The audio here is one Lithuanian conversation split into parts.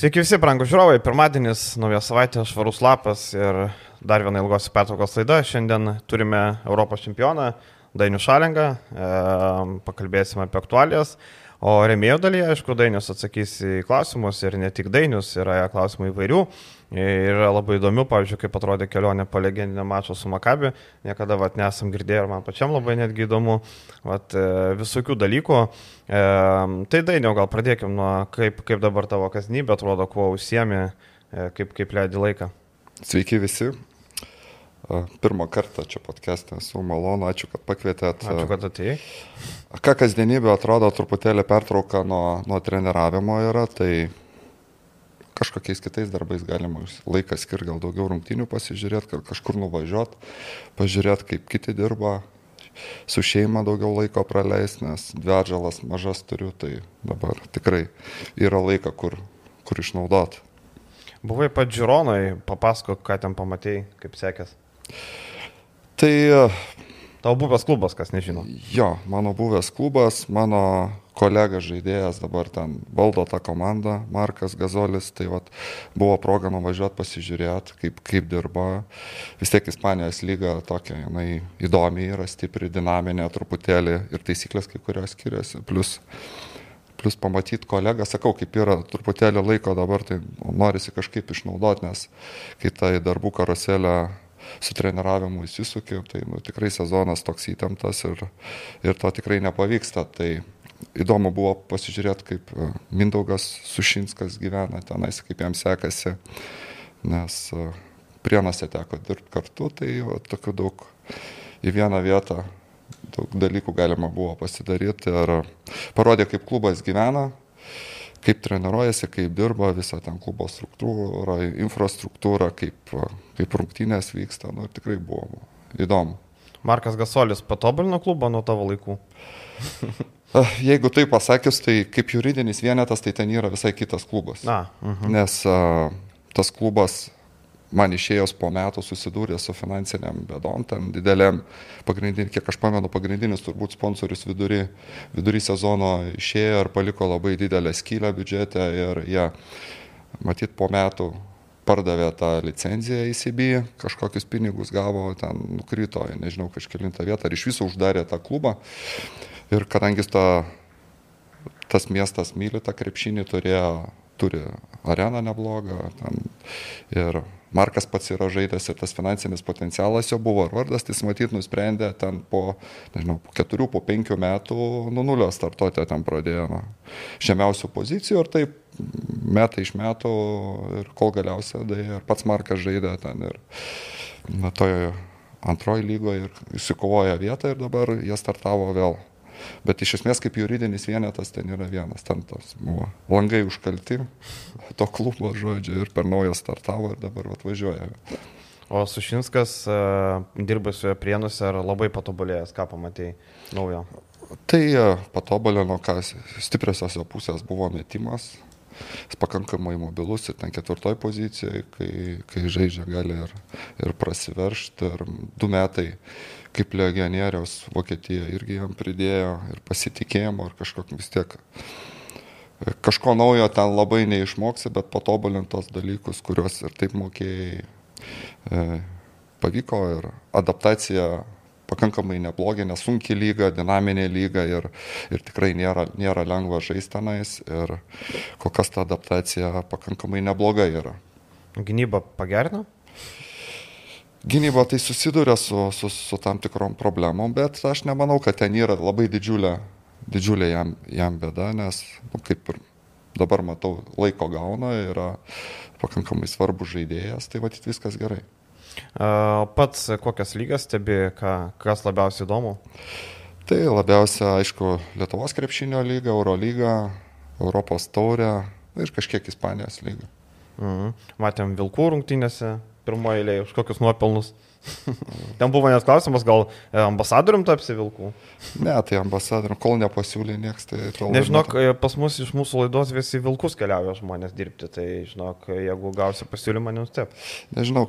Sveiki visi, brangų žiūrovai. Pirmadienis, nauja savaitė, švarus lapas ir dar viena ilgos pertraukos laida. Šiandien turime Europos čempioną Dainių Šalengą. E, pakalbėsime apie aktualijas. O remėjo dalyje, aišku, Dainius atsakys į klausimus ir ne tik Dainius, yra klausimų įvairių. Ir yra labai įdomių, pavyzdžiui, kaip atrodė kelionė po legendinio mačo su Makabi. Niekada vat, nesam girdėję ir man pačiam labai netgi įdomu. Vat, e, visokių dalykų. E, tai Dainiau, gal pradėkim nuo kaip, kaip dabar tavo kasdienybė atrodo, kuo užsiemi, e, kaip, kaip leidi laiką. Sveiki visi. Pirmą kartą čia podcast'e esu malonu, ačiū, kad pakvietėt. Ačiū, kad atėjai. Ką kasdienybė atrodo truputėlį pertrauka nuo, nuo treniravimo yra, tai kažkokiais kitais darbais galima laiką skirti, gal daugiau rungtinių pasižiūrėti, kad kažkur nuvažiuoti, pažiūrėti, kaip kiti dirba, su šeima daugiau laiko praleis, nes dvi atžalas mažas turiu, tai dabar tikrai yra laika, kur, kur išnaudoti. Buvai pat žiūronai, papasakok, ką ten pamatėjai, kaip sekės. Tai... Tavo buvęs klubas, kas nežino. Jo, mano buvęs klubas, mano kolega žaidėjas dabar ten valdo tą komandą, Markas Gazolis, tai vat, buvo proga nuvažiuoti pasižiūrėti, kaip, kaip dirba. Vis tiek Ispanijos lyga tokia, jinai įdomi yra, stipri, dinaminė truputėlį ir taisyklės kai kurios skiriasi. Plus, plus pamatyti kolegą, sakau, kaip yra truputėlį laiko dabar, tai norisi kažkaip išnaudoti, nes kai tai darbų karuselė su treniravimu įsisukiu, tai nu, tikrai sezonas toks įtemptas ir, ir to tikrai nepavyksta. Tai įdomu buvo pasižiūrėti, kaip e, Mindaugas Sušinskas gyvena tenais, kaip jam sekasi, nes e, prienuose teko dirbti kartu, tai va, tokių daug į vieną vietą daug dalykų galima buvo pasidaryti ir parodė, kaip klubas gyvena, kaip treniruojasi, kaip dirba visą ten klubo struktūrą, infrastruktūrą, kaip, kaip rungtynės vyksta. Nu, tikrai buvo įdomu. Markas Gasolis patobulino klubą nuo tavo laikų? Jeigu tai pasakius, tai kaip juridinis vienetas, tai ten yra visai kitas klubas. Na, uh -huh. Nes a, tas klubas man išėjus po metų susidūrė su finansiniam bedom, ten dideliam, kiek aš pamenu, pagrindinis turbūt sponsorius vidury, vidury sezono išėjo ir paliko labai didelę skylę biudžete ir jie, matyt, po metų pardavė tą licenciją įsibį, kažkokius pinigus gavo, ten nukrito, nežinau, kažkelintą vietą, ar iš viso uždarė tą klubą. Ir kadangi ta, tas miestas myli tą krepšinį, turėjo, turi areną neblogą. Ten, ir Markas pats yra žaidęs ir tas finansinis potencialas jo buvo. Ir vardas, tai jis matyt nusprendė ten po, nežinau, po keturių, po penkių metų nuo nulio startuoti ten pradėjo nuo žemiausių pozicijų ir taip metai iš metų ir kol galiausiai, tai ir pats Markas žaidė ten ir na, toje antroji lygoje ir įsikovojo vietą ir dabar jie startavo vėl Bet iš esmės kaip juridinis vienetas ten yra vienas, ten tos buvo langai užkalti, to klubo žodžio ir per naują startavo ir dabar atvažiuoja. O Sušinskas dirba su Prienuose ar labai patobulėjęs, ką pamatėjai naujo? Tai uh, patobulino, kas stipriosios jo pusės buvo metimas, jis pakankamai mobilus ir ten ketvirtoj pozicijoje, kai, kai žaidžia gali ir, ir prasiveršti. Ir du metai kaip legionieriaus Vokietija irgi jam pridėjo ir pasitikėjimo ir kažkokį vis tiek. Kažko naujo ten labai neišmoksi, bet patobulintos dalykus, kuriuos ir taip mokėjai, e, pavyko ir adaptacija pakankamai neblogi, nesunki lyga, dinaminė lyga ir, ir tikrai nėra, nėra lengva žaisti tenais ir kol kas ta adaptacija pakankamai nebloga yra. Gynyba pagerino? Gynyba tai susiduria su, su, su tam tikrom problemom, bet aš nemanau, kad ten yra labai didžiulė, didžiulė jam, jam bėda, nes, nu, kaip ir dabar matau, laiko gauna, yra pakankamai svarbus žaidėjas, tai matyt viskas gerai. Pats kokias lygas stebi, ką, kas labiausiai įdomu? Tai labiausia, aišku, Lietuvos krepšinio lyga, Euro lyga, Europos taurė ir kažkiek Ispanijos lyga. Mhm. Matėm Vilkų rungtynėse, pirmoje eilėje už kokius nuopelnus. Ten buvo net klausimas, gal e, ambasadorium tapsi vilkų? Ne, tai ambasadorium, kol nepasiūlė nieks, tai tol. Nežinok, e, pas mus iš mūsų laidos visi vilkus keliauja žmonės dirbti, tai žinok, jeigu gausi pasiūlymą, nenustep. Nežinau,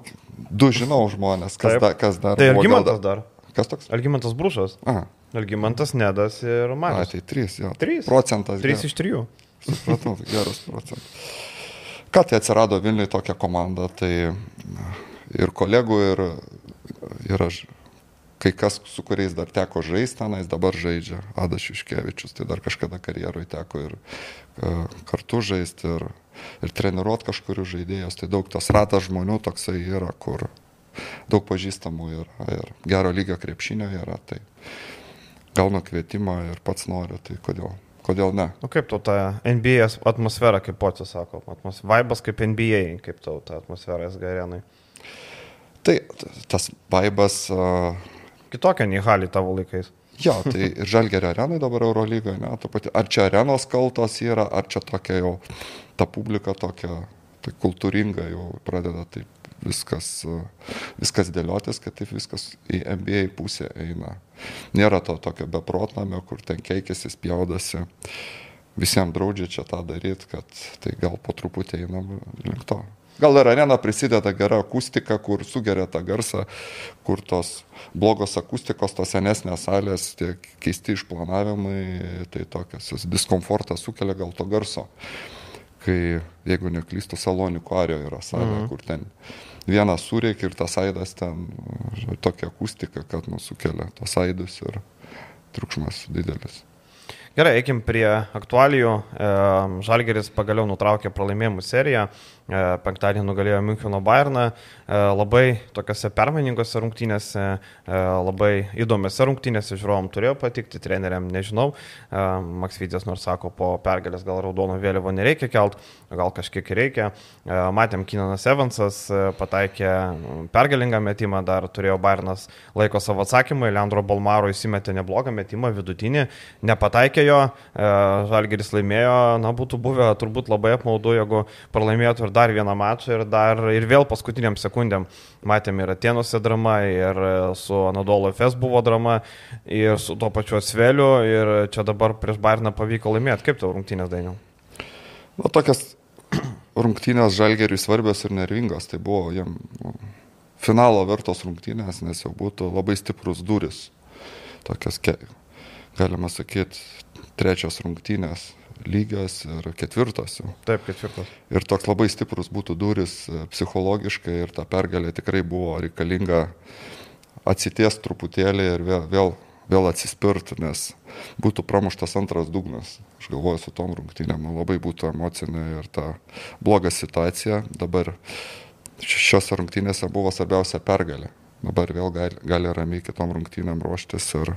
du žinau žmonės, kas, da, kas dar. Tai Algymantas dar. Kas toks? Algymantas Brušas. Aha. Algymantas Nedas ir Matas. Tai trys, jo. Trys. Procentas. Trys iš trijų. Supratau, geras procentas. Ką tai atsirado Vilniui tokia komanda, tai ir kolegų, ir, ir aš, kai kas, su kuriais dar teko žaisti, tenais dabar žaidžia Adas Iškevičius, tai dar kažkada karjerui teko ir uh, kartu žaisti ir, ir treniruot kažkurių žaidėjus, tai daug tas ratas žmonių toksai yra, kur daug pažįstamų yra ir gero lygio krepšinio yra, tai gaunu kvietimą ir pats noriu, tai kodėl kodėl ne? O nu, kaip tau ta NBA atmosfera, kaip pats sako, atmos, vaibas kaip NBA, kaip tau ta atmosfera SG arenai? Tai tas vaibas. Uh... Kitokia nei Halį tavo laikais. Jo, tai ir Žalgerio arenai dabar Eurolygoje, ne, ta pati, ar čia arenos kaltos yra, ar čia tokia jau ta publika tokia, tai kultūringa jau pradeda taip viskas, viskas dėliotis, kad taip viskas į NBA pusę eina. Nėra to tokio beprotnamio, kur ten keikėsi, spjaudasi. Visiems draudžia čia tą daryti, kad tai gal po truputį einam link to. Gal ir arena prisideda gera akustika, kur sugeria tą garsą, kur tos blogos akustikos, tos senesnės salės, tie keisti išplanavimai, tai tokias diskomfortą sukelia gal to garso. Kai, jeigu neklystu, Salonikų ario yra salė, mhm. kur ten vienas surėkia ir tas aidas ten tokia akustika, kad nusukelia tos aidus ir triukšmas didelis. Gerai, eikim prie aktualijų. Žalgeris pagaliau nutraukė pralaimėjimų seriją. E, penktadienį nugalėjo Müncheno Bayerną, e, labai tokiuose permainingose rungtynėse, e, labai įdomiose rungtynėse žiūrovom turėjo patikti, treneriam nežinau, Maksvytės nors sako, po pergalės gal raudono vėliavo nereikia kelt, gal kažkiek reikia. Matėm, Kinanas Evansas pataikė pergalingą metimą, dar turėjo Bayernas laiko savo atsakymui, Leandro Balmaro įsimetė neblogą metimą, vidutinį, nepataikė jo, Žalgeris laimėjo, na būtų buvę turbūt labai apmaudu, jeigu pralaimėtų ir dar dar vieną mačą ir, dar, ir vėl paskutiniam sekundėm matėme ir Atenuose drama, ir su Anadolo FS buvo drama, ir su tuo pačiu Asveliu, ir čia dabar prieš Bairną pavyko laimėti. Kaip tau rungtynės dainiau? Na, tokias rungtynės žalgeriui svarbios ir nervingos, tai buvo jam nu, finalo vertos rungtynės, nes jau būtų labai stiprus duris. Tokias, galima sakyti, trečios rungtynės lygios ir ketvirtos jau. Taip, ketvirtos. Ir toks labai stiprus būtų duris e, psichologiškai ir ta pergalė tikrai buvo reikalinga atsities truputėlį ir vėl, vėl, vėl atsispirti, nes būtų pramuštas antras dugnas. Aš galvoju, su tom rungtynėm labai būtų emocinė ir ta bloga situacija. Dabar šiose rungtynėse buvo svarbiausia pergalė. Dabar vėl gali, gali ramiai kitom rungtynėm ruoštis ir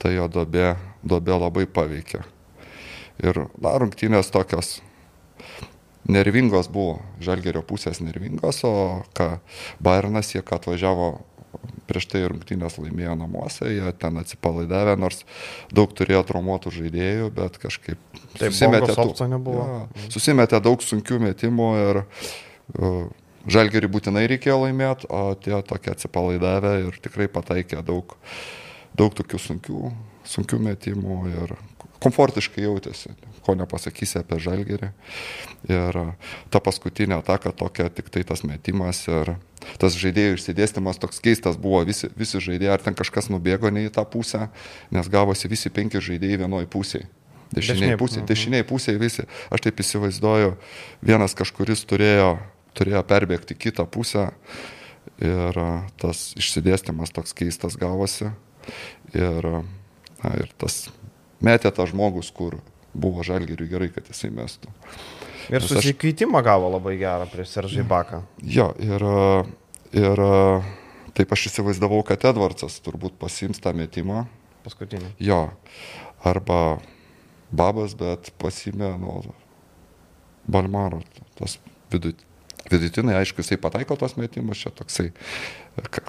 tai jo dobė, dobė labai paveikia. Ir na, rungtynės tokios nervingos buvo, žalgerio pusės nervingos, o ką Bairnas jie, kad atvažiavo prieš tai rungtynės laimėjo namuose, jie ten atsipalaidavę, nors daug turėjo traumuotų žaidėjų, bet kažkaip Taip, susimetė, tų, ja, susimetė daug sunkių metimų ir uh, žalgerį būtinai reikėjo laimėti, o tie tokie atsipalaidavę ir tikrai pataikė daug, daug tokių sunkių, sunkių metimų ir komfortiškai jautėsi, ko nepasakysi apie žalgerį. Ir ta paskutinė ataka tokia, tik tai tas metimas ir tas žaidėjų išsidėstymas toks keistas buvo, visi, visi žaidėjai, ar ten kažkas nubėgo ne į tą pusę, nes gavosi visi penki žaidėjai vienoje pusėje. Dešiniai pusė, mhm. dešiniai pusėje visi. Aš taip įsivaizduoju, vienas kažkuris turėjo, turėjo perbėgti kitą pusę ir tas išsidėstymas toks keistas gavosi. Ir, na, ir tas metė tą žmogus, kur buvo žalgeriui gerai, kad jisai mestų. Ir Nes susikeitimą aš... gavo labai gerą prieš Seržai Baką. Jo, ir, ir taip aš įsivaizdavau, kad Edvardsas turbūt pasims tą metimą. Paskutinį. Jo, arba Babas, bet pasimė nuo Balmaro, tas vidut, vidutinai, aišku, jisai pataiko tos metimus, čia toksai,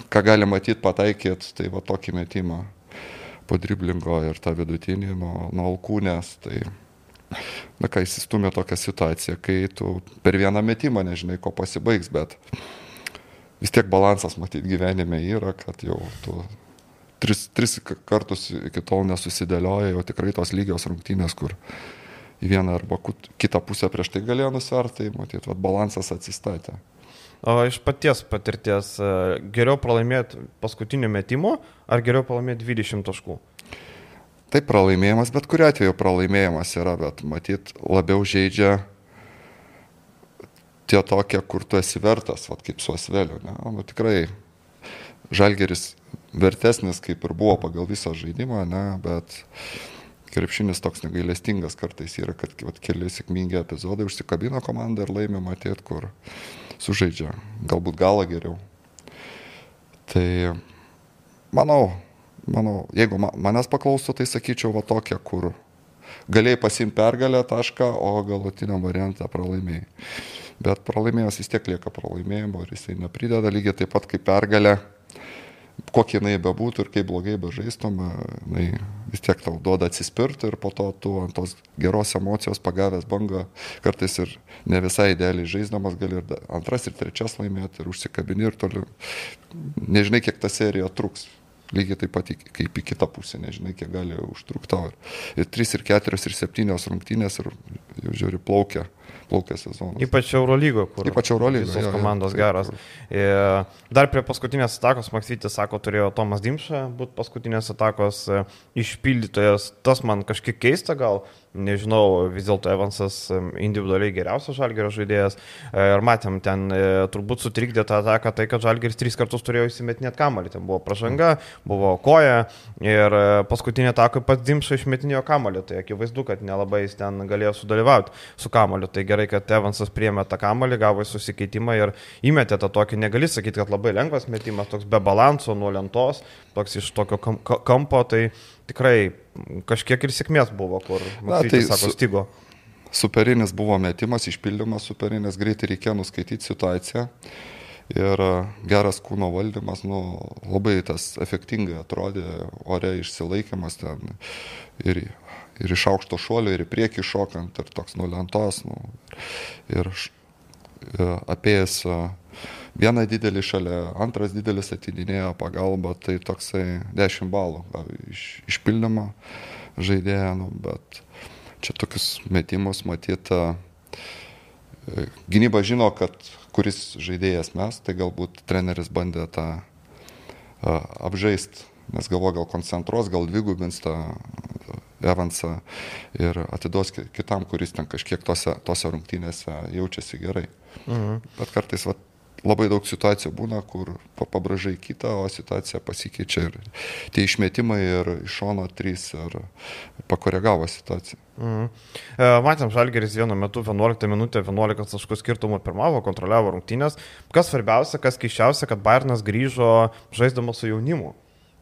ką gali matyti pataikėt, tai va tokį metimą po driblingo ir tą vidutinį nuo, nuo alkūnės. Tai, na ką, įsistumė tokią situaciją, kai tu per vieną metimą nežinai, ko pasibaigs, bet vis tiek balansas matyti gyvenime yra, kad jau tu tris, tris kartus iki tol nesusidėlioja, jau tikrai tos lygios rungtynės, kur į vieną arba kitą pusę prieš tai galėjo nusverti, tai matyt, balansas atsistatė. O iš paties patirties, e, geriau pralaimėti paskutiniu metimu ar geriau pralaimėti 20 taškų? Tai pralaimėjimas, bet kuriu atveju pralaimėjimas yra, bet matyt labiau žaidžia tie tokie, kur tu esi vertas, vat, kaip su Asveliu. Ne? Nu, tikrai Žalgeris vertesnis, kaip ir buvo pagal visą žaidimą, ne? bet krepšinis toks negailestingas kartais yra, kad vat, keli sėkmingi epizodai užsikabina komandą ir laimė matėt, kur sužaidžia. Galbūt galą geriau. Tai manau, manau, jeigu manęs paklaustų, tai sakyčiau va tokia, kur galėjai pasimti pergalę tašką, o galutiniam variantą pralaimėjai bet pralaimėjęs vis tiek lieka pralaimėjimo ir jisai neprideda lygiai taip pat kaip pergalė, kokie jinai bebūtų ir kaip blogai bežaistum, jinai vis tiek tau duoda atsispirti ir po to tu ant tos geros emocijos pagavęs bangą, kartais ir ne visai idealiai žaisdamas gali ir antras ir trečias laimėti ir užsikabini ir toliau. Nežinai, kiek ta serija truks. Lygiai taip pat kaip į kitą pusę, nežinai, kiek gali užtrukti. Ir 3, ir 4, ir 7 rungtynės ir jau žiūri plaukia plaukia sezonas. Ypač Eurolygo, kur Ypač Eurolygo, visos jo, komandos jo, geros. Ir dar prie paskutinės atakos Maksytis sako, turėjo Tomas Dimša būti paskutinės atakos e, išpildytojas. Tas man kažkiek keista gal, nežinau, vis dėlto Evansas individualiai geriausias žalgerio žaidėjas. E, ir matėm, ten e, turbūt sutrikdė tą ataką tai, kad žalgeris tris kartus turėjo įsimetinėti kamalį. Ten buvo pražanga, buvo koja ir paskutinė ataka pats Dimša išmetinėjo kamalį. Tai akivaizdu, kad nelabai jis ten galėjo sudalyvauti su kamaliu. Tai gerai, kad Evansas priemė tą kamalį, gavo susikeitimą ir įmetė tą tokį, negali sakyti, kad labai lengvas metimas, toks be balanso, nuo lentos, toks iš tokio kampo, tai tikrai kažkiek ir sėkmės buvo, kur, Na, tai sako, stigo. Superinis buvo metimas, išpildymas superinis, greitai reikėjo nuskaityti situaciją. Ir geras kūno valdymas, nu, labai tas efektingai atrodė, ore išsilaikimas ten ir ir iš aukšto šuolio, ir į priekį šokant, ir toks nulentos. Nu, ir e, apėjęs e, vieną didelį šalia, antras didelis atidinėjo pagalbą, tai toksai 10 balų iš, išpildymą žaidėją, nu, bet čia tokius metimus matyta. E, gynyba žino, kad kuris žaidėjas mes, tai galbūt treneris bandė tą apžaisti, nes galvo gal koncentruos, gal dvigubins tą Evansą ir atiduos kitam, kuris ten kažkiek tose, tose rungtynėse jaučiasi gerai. Mhm. Bet kartais va, labai daug situacijų būna, kur pabražai kitą, o situacija pasikeičia ir tie išmetimai ir iš šono trys ir pakoregavo situaciją. Mhm. E, matėm, Žalgeris vienu metu 11 minutę 11 taškų skirtumų pirmavo, kontroliavo rungtynės. Kas svarbiausia, kas keiščiausia, kad Bairnas grįžo žaisdamas su jaunimu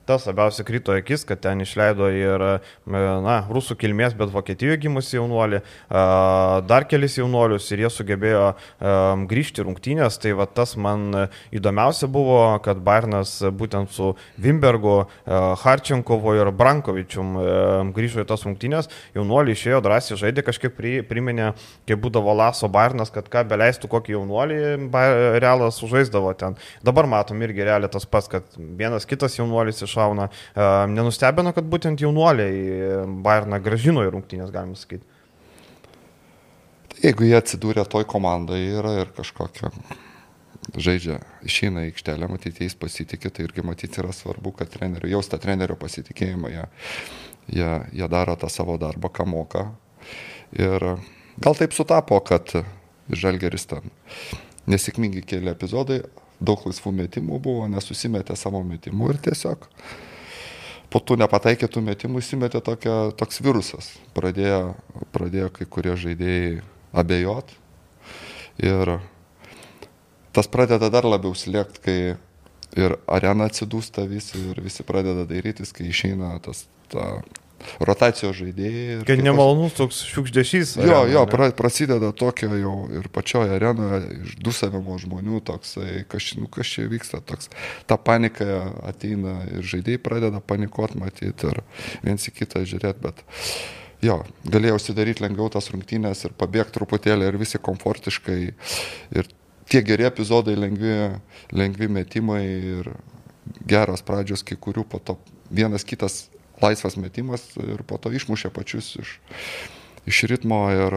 tas labiausiai krito akis, kad ten išleido ir, na, rusų kilmės, bet Vokietijoje gimusi jaunuolį, dar kelis jaunuolius ir jie sugebėjo grįžti rungtynės. Tai va tas man įdomiausia buvo, kad Bairnas būtent su Wimbergu, Harčenkovo ir Brankovičium grįžo į tas rungtynės. Jaunuoliai išėjo, drąsiai žaidė, kažkaip priminė, kai būdavo Laso Bairnas, kad ką beleistų kokį jaunuolį, realas sužaisdavo ten. Dabar matom irgi realiai tas pats, kad vienas kitas jaunuolis iš šauna. Nenustebino, kad būtent jaunuoliai Bayerną gražino į rungtynės, galima sakyti. Jeigu jie atsidūrė toj komandai yra ir kažkokia žaidžia, išeina į aikštelę, matyti, jais pasitikė, tai irgi matyti yra svarbu, kad trenerių, jaus tą trenerių pasitikėjimą, jie, jie, jie daro tą savo darbą, ką moka. Ir gal taip sutapo, kad Žalgeris ten nesėkmingi keli epizodai, daug laisvų metimų buvo, nesusimetė savo metimų ir tiesiog po tų nepataikytų metimų įsimetė tokia, toks virusas. Pradėjo, pradėjo kai kurie žaidėjai abejot ir tas pradeda dar labiau slėgti, kai ir arena atsidūsta visi ir visi pradeda dairytis, kai išeina tas ta rotacijos žaidėjai. Kai nemalonus toks šiukšdėšys. Jo, arena, jo, pra, prasideda tokia jau ir pačioje arenoje išdusavimo žmonių toksai, kas, nu, kas čia vyksta, toks, ta panika ateina ir žaidėjai pradeda panikuoti, matyti ir viens į kitą žiūrėti, bet jo, galėjau užsidaryti lengviau tas rungtynės ir pabėgti truputėlį ir visi komfortiškai. Ir tie geri epizodai, lengvi, lengvi metimai ir geros pradžios, kai kurių po to vienas kitas laisvas metimas ir po to išmušė pačius iš, iš ritmo ir,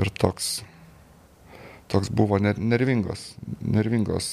ir toks, toks buvo nervingos, nervingos,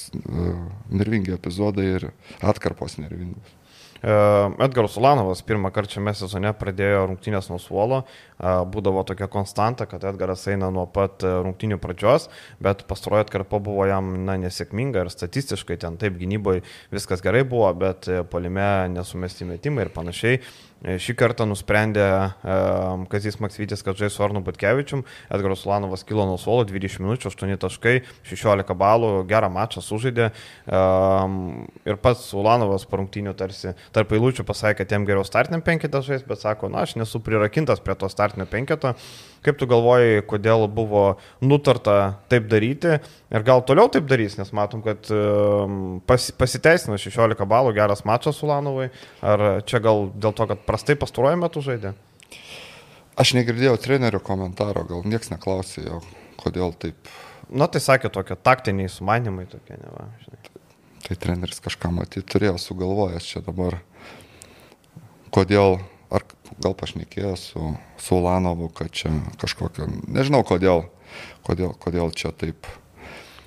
nervingi epizodai ir atkarpos nervingos. Edgaras Ulanovas pirmą kartą šiame sezone pradėjo rungtynės nuo suolo, būdavo tokia konstanta, kad Edgaras eina nuo pat rungtynių pradžios, bet pastarojo atkarpa buvo jam na, nesėkminga ir statistiškai ten taip gynyboje viskas gerai buvo, bet polime nesumesti metimai ir panašiai. E, šį kartą nusprendė um, Kazis Maksytis, kad žais su Arnu Batkevičium. Edgaras Ulanovas kilo nuo suolo 20 minučių, 8 taškai, 16 balų, gerą mačą sužaidė. Um, ir pats Ulanovas parungtinių tarsi tarp eilučių pasakė, kad jam geriau startiniam penketą žais, bet sako, na, aš nesu prirakintas prie to startinio penketo. Kaip tu galvoji, kodėl buvo nutarta taip daryti ir gal toliau taip darys, nes matom, kad um, pas, pasiteisino 16 balų, geras mačas Ulanovai, ar čia gal dėl to, kad prastai pastaruoju metu žaidė? Aš negirdėjau trenerio komentaro, gal niekas neklausė jo, kodėl taip. Na tai sakė tokie taktiniai sumanimai tokie, ne va. Žinai. Tai treneris kažką matyti turėjo sugalvojęs čia dabar, kodėl ar gal pašnekėjo su, su Ulanovu, kad čia kažkokio, nežinau kodėl, kodėl, kodėl čia taip.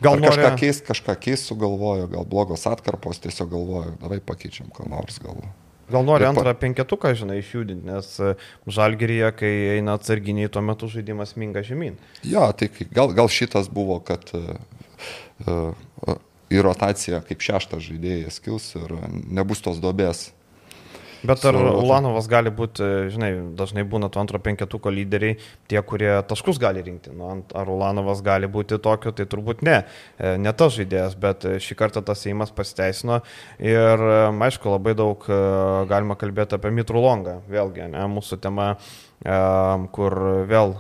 Gal ar kažką nori... keis, kažką keis sugalvojo, gal blogos atkarpos tiesiog galvojo, davai pakeičiam ką nors gal. Gal nori antrą pa... penketuką, žinai, išjudinti, nes e, žalgeryje, kai eina atsarginiai, tuo metu žaidimas minga žemyn. Ja, tai gal, gal šitas buvo, kad uh, uh, į rotaciją kaip šeštas žaidėjas kils ir nebus tos dobės Bet ar Ulanovas gali būti, žinai, dažnai būna to antro penketuko lyderiai, tie, kurie taškus gali rinkti. Nu, ar Ulanovas gali būti tokiu, tai turbūt ne. E, ne tas žaidėjas, bet šį kartą tas įimas pasiteisino. Ir, e, aišku, labai daug e, galima kalbėti apie Mitrulongą. Vėlgi, ne, mūsų tema kur vėl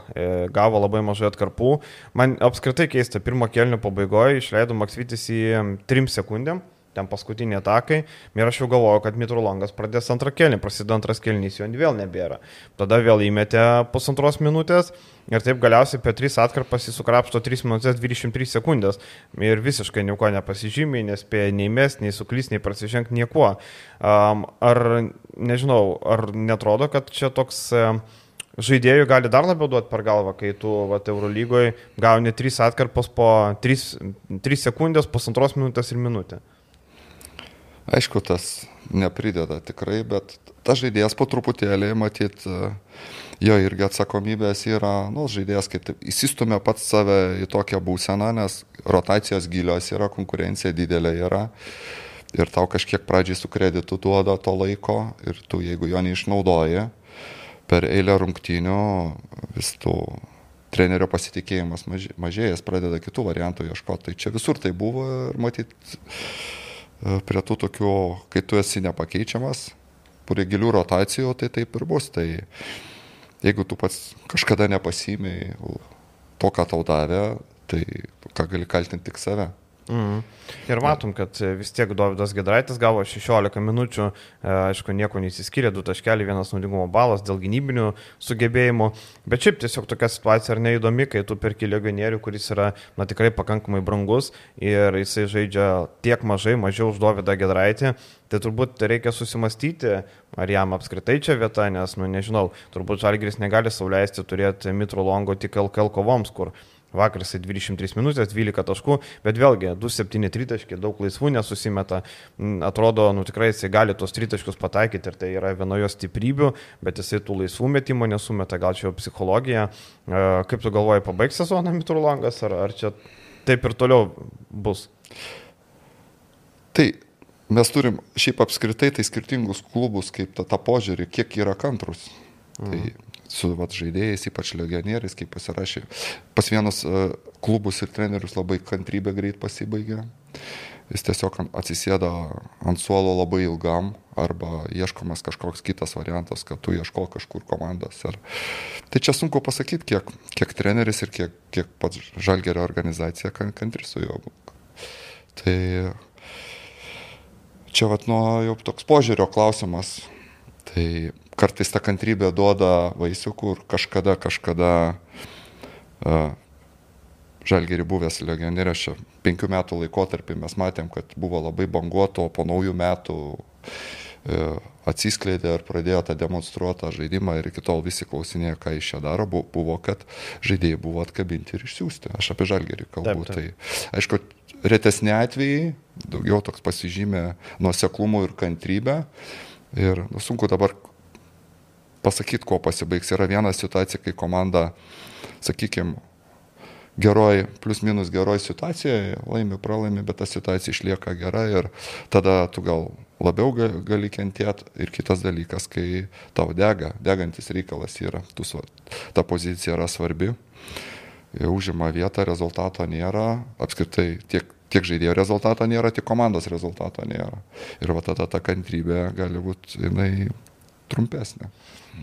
gavo labai mažai atkarpų. Man apskritai keista, pirmo kelnių pabaigoje išleido Maksvitis į 3 sekundėm ten paskutiniai atakai. Ir aš jau galvoju, kad Mitrulongas pradės antrą kelnį, prasideda antras kelnys, jo vėl nebėra. Tada vėl įmetė pusantros minutės ir taip galiausiai per 3 atkarpas jis sukrapšto 3 minutės 23 sekundės. Ir visiškai nieko nepasižymė, nespėja nei mes, nei suklys, nei prasižengti niekuo. Um, ar, nežinau, ar netrodo, kad čia toks... Um, žaidėjų gali dar labiau duoti per galvą, kai tu vat, Eurolygoje gauni 3 atkarpos po 3, 3 sekundės, pusantros minutės ir minutę. Aišku, tas neprideda tikrai, bet tas žaidėjas po truputėlį, matyt, jo irgi atsakomybės yra, nu, žaidėjas kaip įsistumė pats save į tokią būseną, nes rotacijos gilios yra, konkurencija didelė yra ir tau kažkiek pradžiai su kreditu duoda to laiko ir tu, jeigu jo neišnaudoji, per eilę rungtynių vis tų trenerio pasitikėjimas mažėjas, pradeda kitų variantų ieškoti. Tai čia visur tai buvo ir matyt prie tų tokių, kai tu esi nepakeičiamas, prie gilių rotacijų, tai taip ir bus. Tai jeigu tu pats kažkada nepasimėjai to, ką tau davė, tai ką gali kaltinti tik save. Mm. Ir matom, kad vis tiek Davidas Gedraitis gavo 16 minučių, e, aišku, nieko neįsiskyrė, 2 taškeliai, vienas naudingumo balas dėl gynybinių sugebėjimų, bet šiaip tiesiog tokia situacija ar neįdomi, kai tu perki legionierių, kuris yra, na, tikrai pakankamai brangus ir jisai žaidžia tiek mažai, mažiau už Davidą Gedraitį, tai turbūt reikia susimastyti, ar jam apskritai čia vieta, nes, nu, nežinau, turbūt Žalgris negali sauliaisti turėti Mitro Longo tik LKL kovoms, kur Vakar jisai 23 minutės, 12 taškų, bet vėlgi 2-7 tritaškiai, daug laisvų nesusimeta. Mm, atrodo, nu tikrai jisai gali tos tritaškius pataikyti ir tai yra vienojo stiprybių, bet jisai tų laisvų metimų nesumeta, gal čia jau psichologija. E, kaip tu galvoji, pabaigs sezoną Miturlangas, ar, ar čia taip ir toliau bus? Tai mes turim šiaip apskritai tai skirtingus klubus, kaip tą, tą požiūrį, kiek yra kantrus. Tai mhm. Tai su vat, žaidėjais, ypač legionieriais, kaip pasirašė. Pas vienus uh, klubus ir trenerius labai kantrybė greit pasibaigė. Jis tiesiog atsisėda ant suolo labai ilgam arba ieškomas kažkoks kitas variantas, kad tu ieško kažkur komandos. Ar... Tai čia sunku pasakyti, kiek, kiek treneris ir kiek, kiek pats žalgerio organizacija kantri su juo. Tai čia vat nuo jau toks požiūrio klausimas. Tai kartais ta kantrybė duoda vaisių, kur kažkada, kažkada uh, Žalgeri buvęs legionierius čia penkių metų laikotarpį mes matėm, kad buvo labai banguoto, po naujų metų uh, atsiskleidė ir pradėjo tą demonstruotą žaidimą ir iki tol visi klausinėjo, ką iš čia daro, buvo, kad žaidėjai buvo atkabinti ir išsiųsti. Aš apie žalgerį kalbu. Taip, taip. Tai aišku, retesni atvejai, daugiau toks pasižymė nuoseklumu ir kantrybė. Ir nu, sunku dabar pasakyti, kuo pasibaigs. Yra viena situacija, kai komanda, sakykime, geroj, plus minus geroj situacijoje, laimi, pralaimi, bet ta situacija išlieka gera ir tada tu gal labiau gali kentėti. Ir kitas dalykas, kai tau dega, degantis reikalas yra, tu, ta pozicija yra svarbi, užima vietą, rezultato nėra, apskritai tiek tiek žaidėjo rezultato nėra, tiek komandos rezultato nėra. Ir va tada ta kantrybė gali būti, jinai trumpesnė.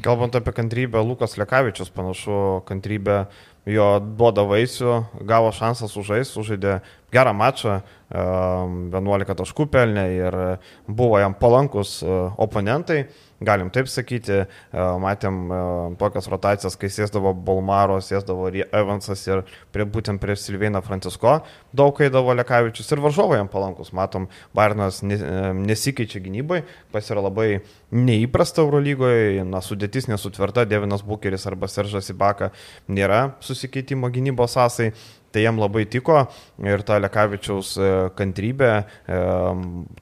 Kalbant apie kantrybę, Lukas Lekavičius panašu, kantrybė jo duoda vaisių, gavo šansą sužaisti, sužaidė gerą mačą, 11 taškų pelnė ir buvo jam palankus e, oponentai galim taip sakyti, e, matėm e, tokias rotacijas, kai sėsdavo Bolmaro, sėsdavo Evansas ir prie, būtent prieš Silvėną Francisko, daug eidavo Lekavičius ir varžovai jam palankus. Matom, Bairnas e, nesikeičia gynybai, pas yra labai neįprasta Eurolygoje, na, sudėtis nesutverta, Devinas Bukeris arba Seržas Ibaka nėra susikeitimo gynybos sąsai. Tai jam labai tiko ir ta Lekavičiaus e, kantrybė, e,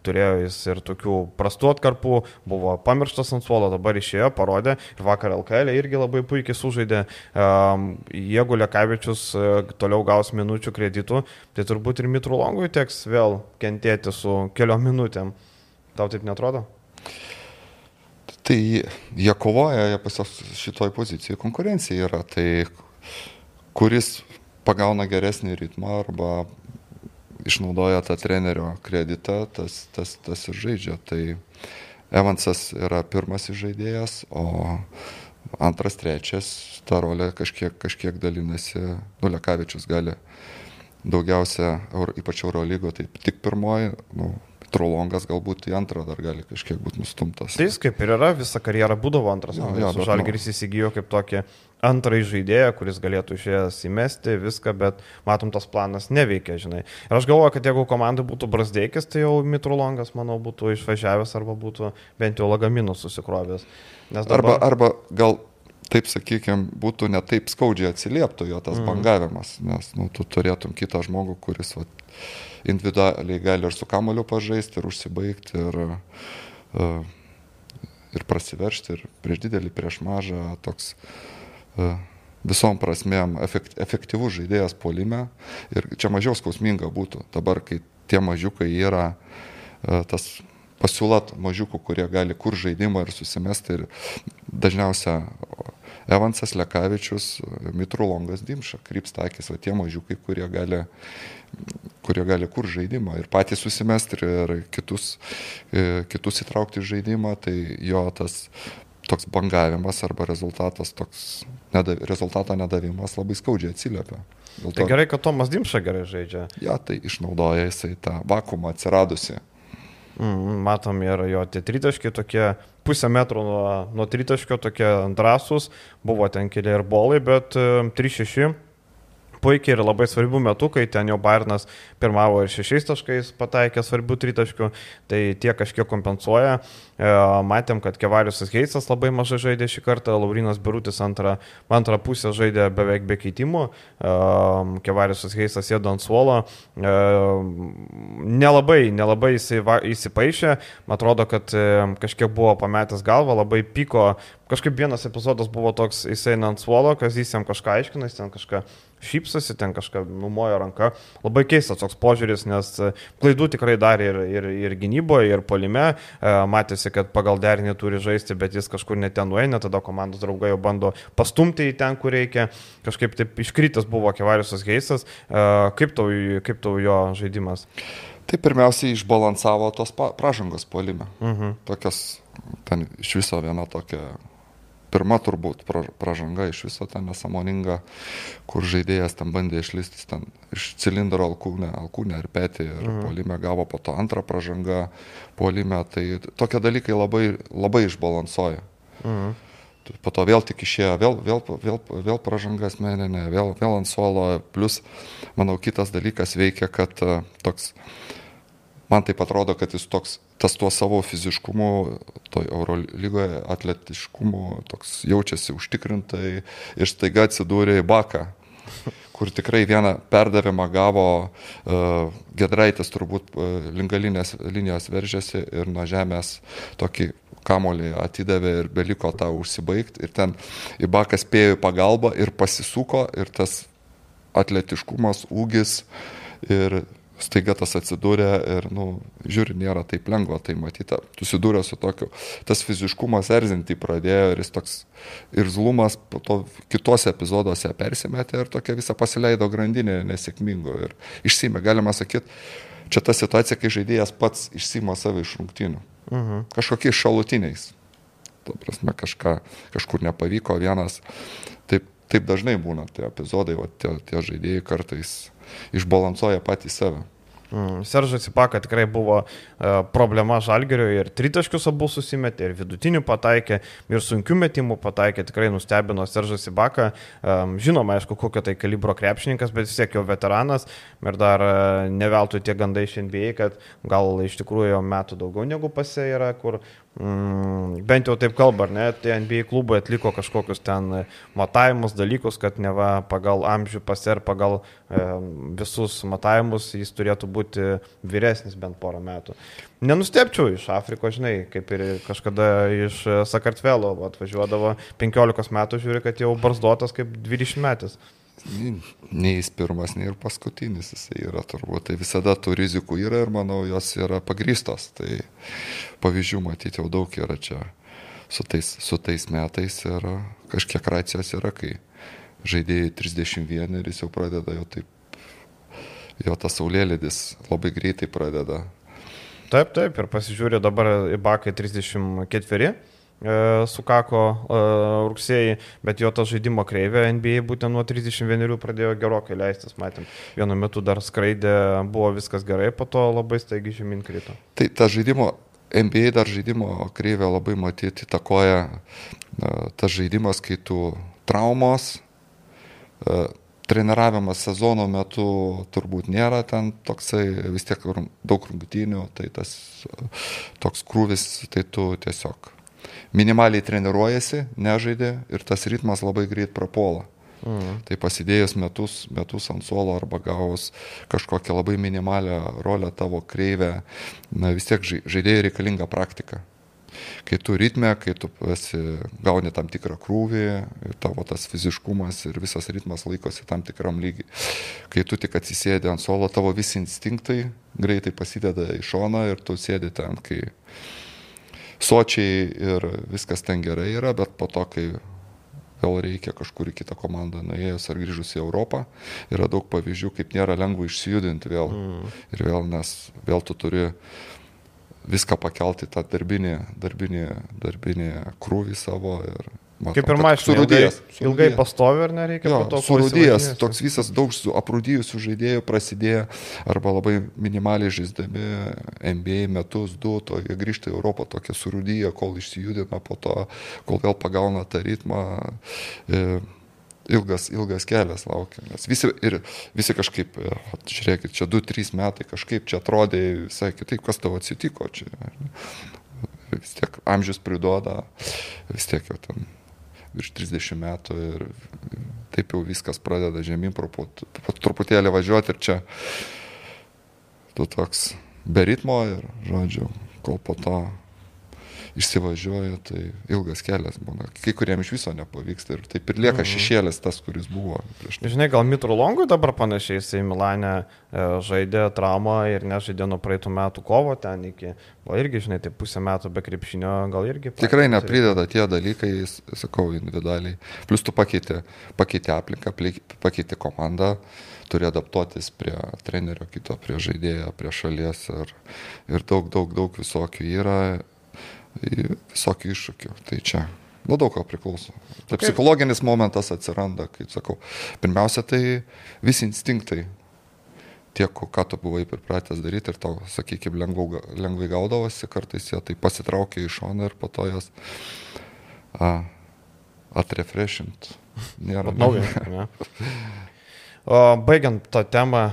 turėjo jis ir tokių prastų atkarpų, buvo pamirštas ant suolo, dabar išėjo, parodė ir vakar LKL irgi labai puikiai sužaidė. E, jeigu Lekavičius e, toliau gaus minučių kreditų, tai turbūt ir Mitrulongui teks vėl kentėti su keliom minutėm. Tau taip netrodo? Tai jie kovoja, jie pas šitoj pozicijoje konkurencija yra. Tai kuris pagauna geresnį ritmą arba išnaudoja tą trenerio kreditą, tas, tas, tas ir žaidžia. Tai Evansas yra pirmas žaidėjas, o antras, trečias tą rolę kažkiek, kažkiek dalinasi, Nulekavičius gali daugiausia, ypač Eurolygo, tai tik pirmoji, nu, Trolongas galbūt į antrą dar gali kažkiek būti nustumtas. Tai jis kaip ir yra, visą karjerą būdavo antras. Jo, jo, Žalgeris nu... įsigijo kaip tokį antrąjį žaidėją, kuris galėtų išėjęs įmesti viską, bet matom, tas planas neveikia, žinai. Ir aš galvoju, kad jeigu komandai būtų Brasdeikis, tai jau Mitrulongas, manau, būtų išvažiavęs arba būtų bent jau lagaminus susikrovęs. Dabar... Arba, arba gal taip sakykime, būtų ne taip skaudžiai atsilieptų jo tas mm. bangavimas, nes nu, tu turėtum kitą žmogų, kuris va, individualiai gali ir su kamoliu pažaisti, ir užsibaigti, ir, uh, ir prasiveršti, ir prieš didelį, prieš mažą, toks uh, visom prasmėm efekt, efektyvus žaidėjas polime. Ir čia mažiau skausminga būtų. Dabar, kai tie mažiukai yra uh, tas pasiūla mažiukų, kurie gali kur žaidimą ir susimesti. Ir dažniausia Evansas Lekavičius, Mitrulongas Dimša, krypsta akis, o tie mažiukai, kurie gali, kurie gali kur žaidimą ir patys susimesti ir kitus, e, kitus įtraukti į žaidimą, tai jo tas toks bangavimas arba rezultatas, toks nedav, rezultato nedavimas labai skaudžiai atsiliepia. Dėl tai to, tai gerai, kad Tomas Dimša gerai žaidžia. Ja, tai išnaudoja jisai tą vakumą atsiradusi. Mm, matom ir jo tie tritaškiai tokie pusę metro nuo, nuo tritaškio tokie drąsūs, buvo ten keli ir bolai, bet 3-6 puikiai ir labai svarbių metų, kai ten jau Bairnas pirmavo ir šešiais taškais pataikė svarbių tritaškių, tai tie kažkiek kompensuoja. E, matėm, kad Kevariusas Heisas labai mažai žaidė šį kartą, Laurinas Birutis antrą, antrą pusę žaidė beveik be keitimų, e, Kevariusas Heisas sėdo ant suolo, e, nelabai, nelabai įsipaišė, atrodo, kad kažkiek buvo pametęs galvą, labai pyko. Kažkaip vienas epizodas buvo toks, jisai ant suolo, kas jis jam kažką aiškina, jis ten kažką šypsosi, ten kažką numojo ranką. Labai keistas toks požiūris, nes e, klaidų tikrai darė ir, ir, ir gynyboje, ir polime. E, matėsi, kad pagal derinį turi žaisti, bet jis kažkur neten nueina, tada komandos draugai jau bando pastumti į ten, kur reikia. Kažkaip taip iškritas buvo Kevariusas Geisas. E, kaip tau, kaip tau jo žaidimas? Tai pirmiausiai išbalansavo tos pražangos polime. Mhm. Tokios, ten iš viso viena tokia pirma turbūt pražanga iš viso ta nesamoninga, kur žaidėjas ten bandė išlistis ten iš cilindro alkūnę, alkūnę ir petį ir mhm. polime gavo po to antrą pražangą polime, tai tokie dalykai labai, labai išbalansuoja. Mhm. Po to vėl tik išėjo, vėl, vėl, vėl, vėl pražanga asmeninė, vėl, vėl ant suolo, plus, manau, kitas dalykas veikia, kad uh, toks man taip atrodo, kad jis toks, tas tuo savo fiziškumu, toj Eurolygoje atletiškumu, toks jaučiasi užtikrintai ir staiga atsidūrė į baką, kur tikrai vieną perdavimą gavo uh, Gedraitis, turbūt uh, lingalinės linijos veržėsi ir nuo žemės tokį kamolį atidavė ir beliko tą užsibaigti. Ir ten Ibakas spėjo į pagalbą ir pasisuko ir tas atletiškumas, ūgis ir staiga tas atsidūrė ir, nu, žiūri, nėra taip lengva tai matyti. Susidūrė su tokiu, tas fiziškumas erzinti pradėjo ir jis toks irzlumas po to kitose epizoduose persimetė ir tokia visą pasileido grandinė nesėkmingo ir išsime, galima sakyti, čia ta situacija, kai žaidėjas pats išsima save iš rungtynių. Uh mhm. -huh. Kažkokiais šalutiniais. Tuo prasme, kažką, kažkur nepavyko vienas. Taip, taip dažnai būna tie epizodai, o tie, tie žaidėjai kartais išbalansuoja patį save. Mm, Seržas Ipaka tikrai buvo uh, problema žalgerio ir tritaškius abu susimetė, ir vidutinių pataikė, ir sunkių metimų pataikė, tikrai nustebino Seržas Ipaka. Um, žinoma, aišku, kokio tai kalibro krepšininkas, bet vis tiek jau veteranas ir dar uh, neveltui tie gandai iš NBA, kad gal iš tikrųjų jo metų daugiau negu pasė yra, kur Mm, bent jau taip kalba, ar ne, tie NBA klubai atliko kažkokius ten matavimus, dalykus, kad neva pagal amžių paser, pagal e, visus matavimus jis turėtų būti vyresnis bent porą metų. Nenustepčiau iš Afrikos, žinai, kaip ir kažkada iš Sakartvelo atvažiuodavo 15 metų, žiūri, kad jau barzdotas kaip 20 metais nei jis pirmas, nei ir paskutinis jisai yra turbūt. Tai visada tų rizikų yra ir manau, jos yra pagrystos. Tai pavyzdžių matyti jau daug yra čia su tais, su tais metais ir kažkiek racijos yra, kai žaidėjai 31 ir jis jau pradeda jau taip, jo tas saulėlydis labai greitai pradeda. Taip, taip, ir pasižiūrė dabar į bakai 34 E, sukako e, rugsėjai, bet jo ta žaidimo kreivė NBA būtent nuo 31 pradėjo gerokai leistis, matėm. Vienu metu dar skraidė, buvo viskas gerai, po to labai staigiai žemyn krito. Tai ta žaidimo, NBA dar žaidimo kreivė labai matyti įtakoja tas žaidimas, kai tu traumos, e, treniravimas sezono metu turbūt nėra ten toksai, vis tiek daug rungtynių, tai tas toks krūvis, tai tu tiesiog minimaliai treniruojasi, nežaidė ir tas ritmas labai greit prapuola. Mhm. Tai pasidėjus metus, metus ant suolo arba gavus kažkokią labai minimalią rolę tavo kreivę, na, vis tiek žaidėjai reikalinga praktika. Kai tu ritme, kai tu esi, gauni tam tikrą krūvį, tavo tas fiziškumas ir visas ritmas laikosi tam tikram lygiai. Kai tu tik atsisėdi ant suolo, tavo visi instinktai greitai pasideda į šoną ir tu sėdi ten, kai sočiai ir viskas ten gerai yra, bet po to, kai vėl reikia kažkur į kitą komandą nuėjus ar grįžus į Europą, yra daug pavyzdžių, kaip nėra lengva išsijudinti vėl. Mm. Ir vėl, nes vėl tu turi viską pakelti tą darbinį, darbinį, darbinį krūvį savo ir Matau, Kaip ir mašina, surudėjęs. Ilgai, ilgai pastovi ir nereikia jo, to surudėjęs. Toks visas daug su aprūdyjusių žaidėjų prasidėjo arba labai minimaliai žaisdami NBA metus, du, to jie grįžta į Europą tokie surudėję, kol išsijudina po to, kol vėl pagauna tą ritmą. E, ilgas, ilgas kelias laukia. Nes visi, ir, visi kažkaip, e, žiūrėkit, čia 2-3 metai kažkaip čia atrodė visai kitaip, kas tavo atsitiko čia. Vis tiek amžius priduoda, vis tiek jau ten virš 30 metų ir taip jau viskas pradeda žemyn truputėlį važiuoti ir čia tu toks be ritmo ir, žodžiu, kol po to išsivažiuoja, tai ilgas kelias būna. Kai kuriems iš viso nepavyksta ir taip ir lieka mhm. šešėlis tas, kuris buvo prieš tai. Žinai, gal Mitro Longui dabar panašiai jisai Milane e, žaidė traumą ir nežaidė nuo praeitų metų kovo ten iki, gal irgi, žinai, tai pusę metų be krepšinio, gal irgi. Tikrai neprideda tie dalykai, sakau, individualiai. Plus tu pakeitė, pakeitė aplinką, pakeitė komandą turi adaptuotis prie trenerio kito, prie žaidėjo, prie šalies ir, ir daug, daug, daug visokių yra visokių iššūkių. Tai čia nuo daug ko priklauso. Tai psichologinis momentas atsiranda, kaip sakau. Pirmiausia, tai visi instinktai. Tiek, ką tu buvai pripratęs daryti ir tau, sakykime, lengvai, lengvai gaudavosi, kartais jie tai pasitraukia iš šono ir po to jas atrefreshint. Nėra naujo. Baigiant tą temą,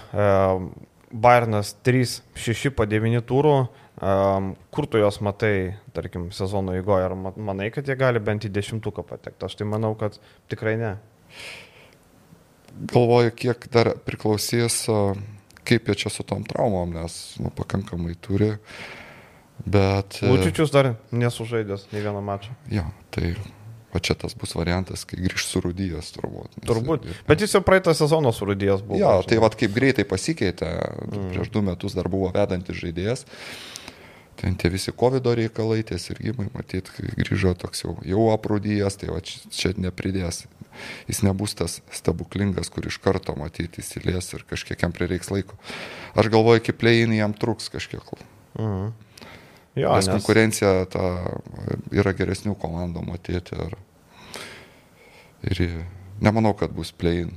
Bayernas 3-6 po 9 turų, Um, kur tu juos matai, tarkim, sezono įgoje, ar manai, kad jie gali bent į dešimtuką patekti? Aš tai manau, kad tikrai ne. galvoju, kiek dar priklausys, kaip jie čia su tom traumom, nes nu, pakankamai turi. Bet... Lučičius dar nesužaidęs nei vieną mačą. Jo, tai O čia tas bus variantas, kai grįž surudijęs turbūt. Nes, turbūt. Bet jis jau praeitą sezoną surudijęs buvo. Jo, tai vad kaip greitai pasikeitė. Mm. Prieš du metus dar buvo vedantis žaidėjas. Ten tie visi COVID reikalai, tie sirgymai, matyt, grįžo toks jau, jau aprūdyjas, tai va čia, čia nepridės. Jis nebus tas stebuklingas, kur iš karto matyti įsilies ir kažkiek jam prireiks laiko. Aš galvoju, iki play-in jam truks kažkiek. Mhm. Jo, nes, nes konkurencija ta, yra geresnių komandų matyti. Ir, ir nemanau, kad bus play-in.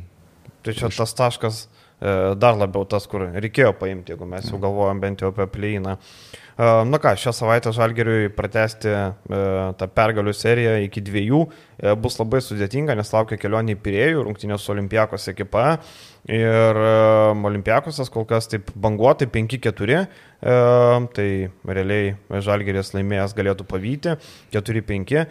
Tai čia tas taškas e, dar labiau tas, kur reikėjo paimti, jeigu mes jau galvojam bent jau apie play-iną. E, na ką, šią savaitę Žalgeriui pratesti e, tą pergalių seriją iki dviejų bus labai sudėtinga, nes laukia kelionė į Pirėjų, rungtynės su Olimpijakos ekipa. Ir Olimpijakosas kol kas taip banguotai 5-4, tai realiai Žalgerės laimėjęs galėtų pavyti 4-5,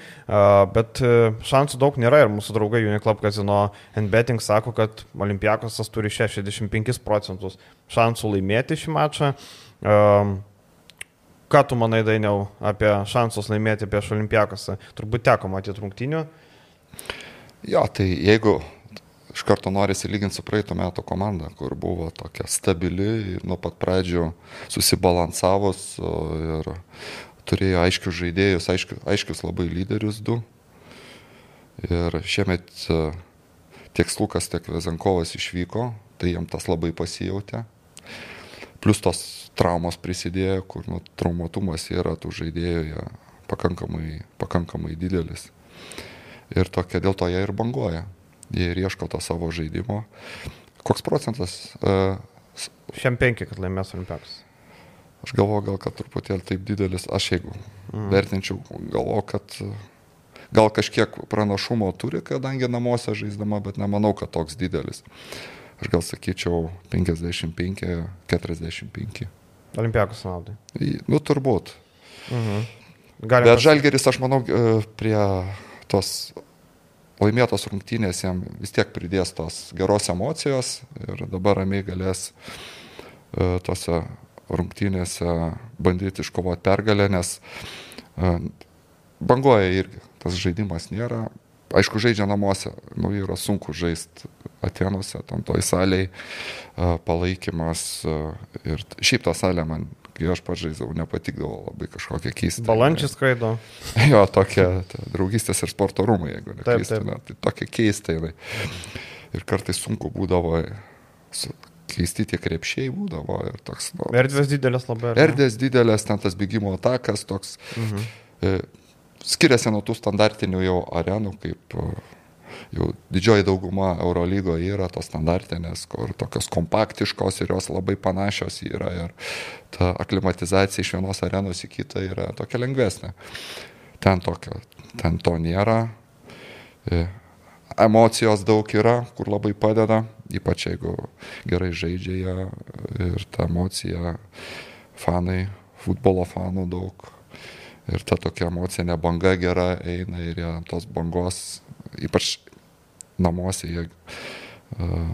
bet šansų daug nėra ir mūsų draugai Uniclub Casino Betting sako, kad Olimpijakosas turi 65 procentus šansų laimėti šį mačą. Ką tu manai dainiau apie šansus laimėti prieš Olimpijakosą? Turbūt teko matyti rungtinių. Jo, tai jeigu iš karto norisi lyginti su praeitų metų komanda, kur buvo tokia stabili ir nuo pat pradžių susibalansavus ir turėjo aiškius žaidėjus, aiškius, aiškius labai lyderius du. Ir šiemet e, tiek Slukas, tiek Vezenkovas išvyko, tai jam tas labai pasijautė. Plus tos traumos prisidėjo, kur nu, traumatumas yra tų žaidėjų pakankamai, pakankamai didelis. Ir tokia dėl to jie ir banguoja jie ir ieško to savo žaidimo. Koks procentas? Uh, Šiam penki, kad laimės olimpiakas. Aš galvoju, gal kad truputėlį taip didelis, aš jeigu mm. vertinčiau, galvoju, kad gal kažkiek pranašumo turi, kadangi namuose žaisdama, bet nemanau, kad toks didelis. Aš gal sakyčiau 55, 45. Olimpiakos naudai. Nu, turbūt. Mhm. Galim bet pas... Žalgeris, aš manau, prie tos laimėtos rungtynės jam vis tiek pridės tos geros emocijos ir dabar ramiai galės tose rungtynėse bandyti iškovoti pergalę, nes banguoja irgi, tas žaidimas nėra. Aišku, žaidžia namuose, nu yra sunku žaisti Atenuose, tam toj saliai, palaikymas ir šiaip ta salė man kai aš pats žaidžiau, nepatikdavo labai kažkokia keista. Balandžiai skraido. Jo, tokia ta, draugystės ir sporto rūmai, jeigu neklystume. Tai tokia keista jinai. Ir kartais sunku būdavo su, keisti tie krepšiai būdavo ir toks. Nu, erdvės didelės labai. Erdvės didelės, ten tas bėgimo atakas toks. Mhm. E, skiriasi nuo tų standartinių jau arenų, kaip jau didžioji dauguma Eurolygoje yra tos standartinės, kur tokios kompaktiškos ir jos labai panašios yra ir ta aklimatizacija iš vienos arenos į kitą yra tokia lengvesnė. Ten, tokio, ten to nėra. E, emocijos daug yra, kur labai padeda, ypač jeigu gerai žaidžia jie ir ta emocija, fanai, futbolo fanų daug. Ir ta tokia emocinė banga gera eina ir tos bangos, ypač namuose jie uh,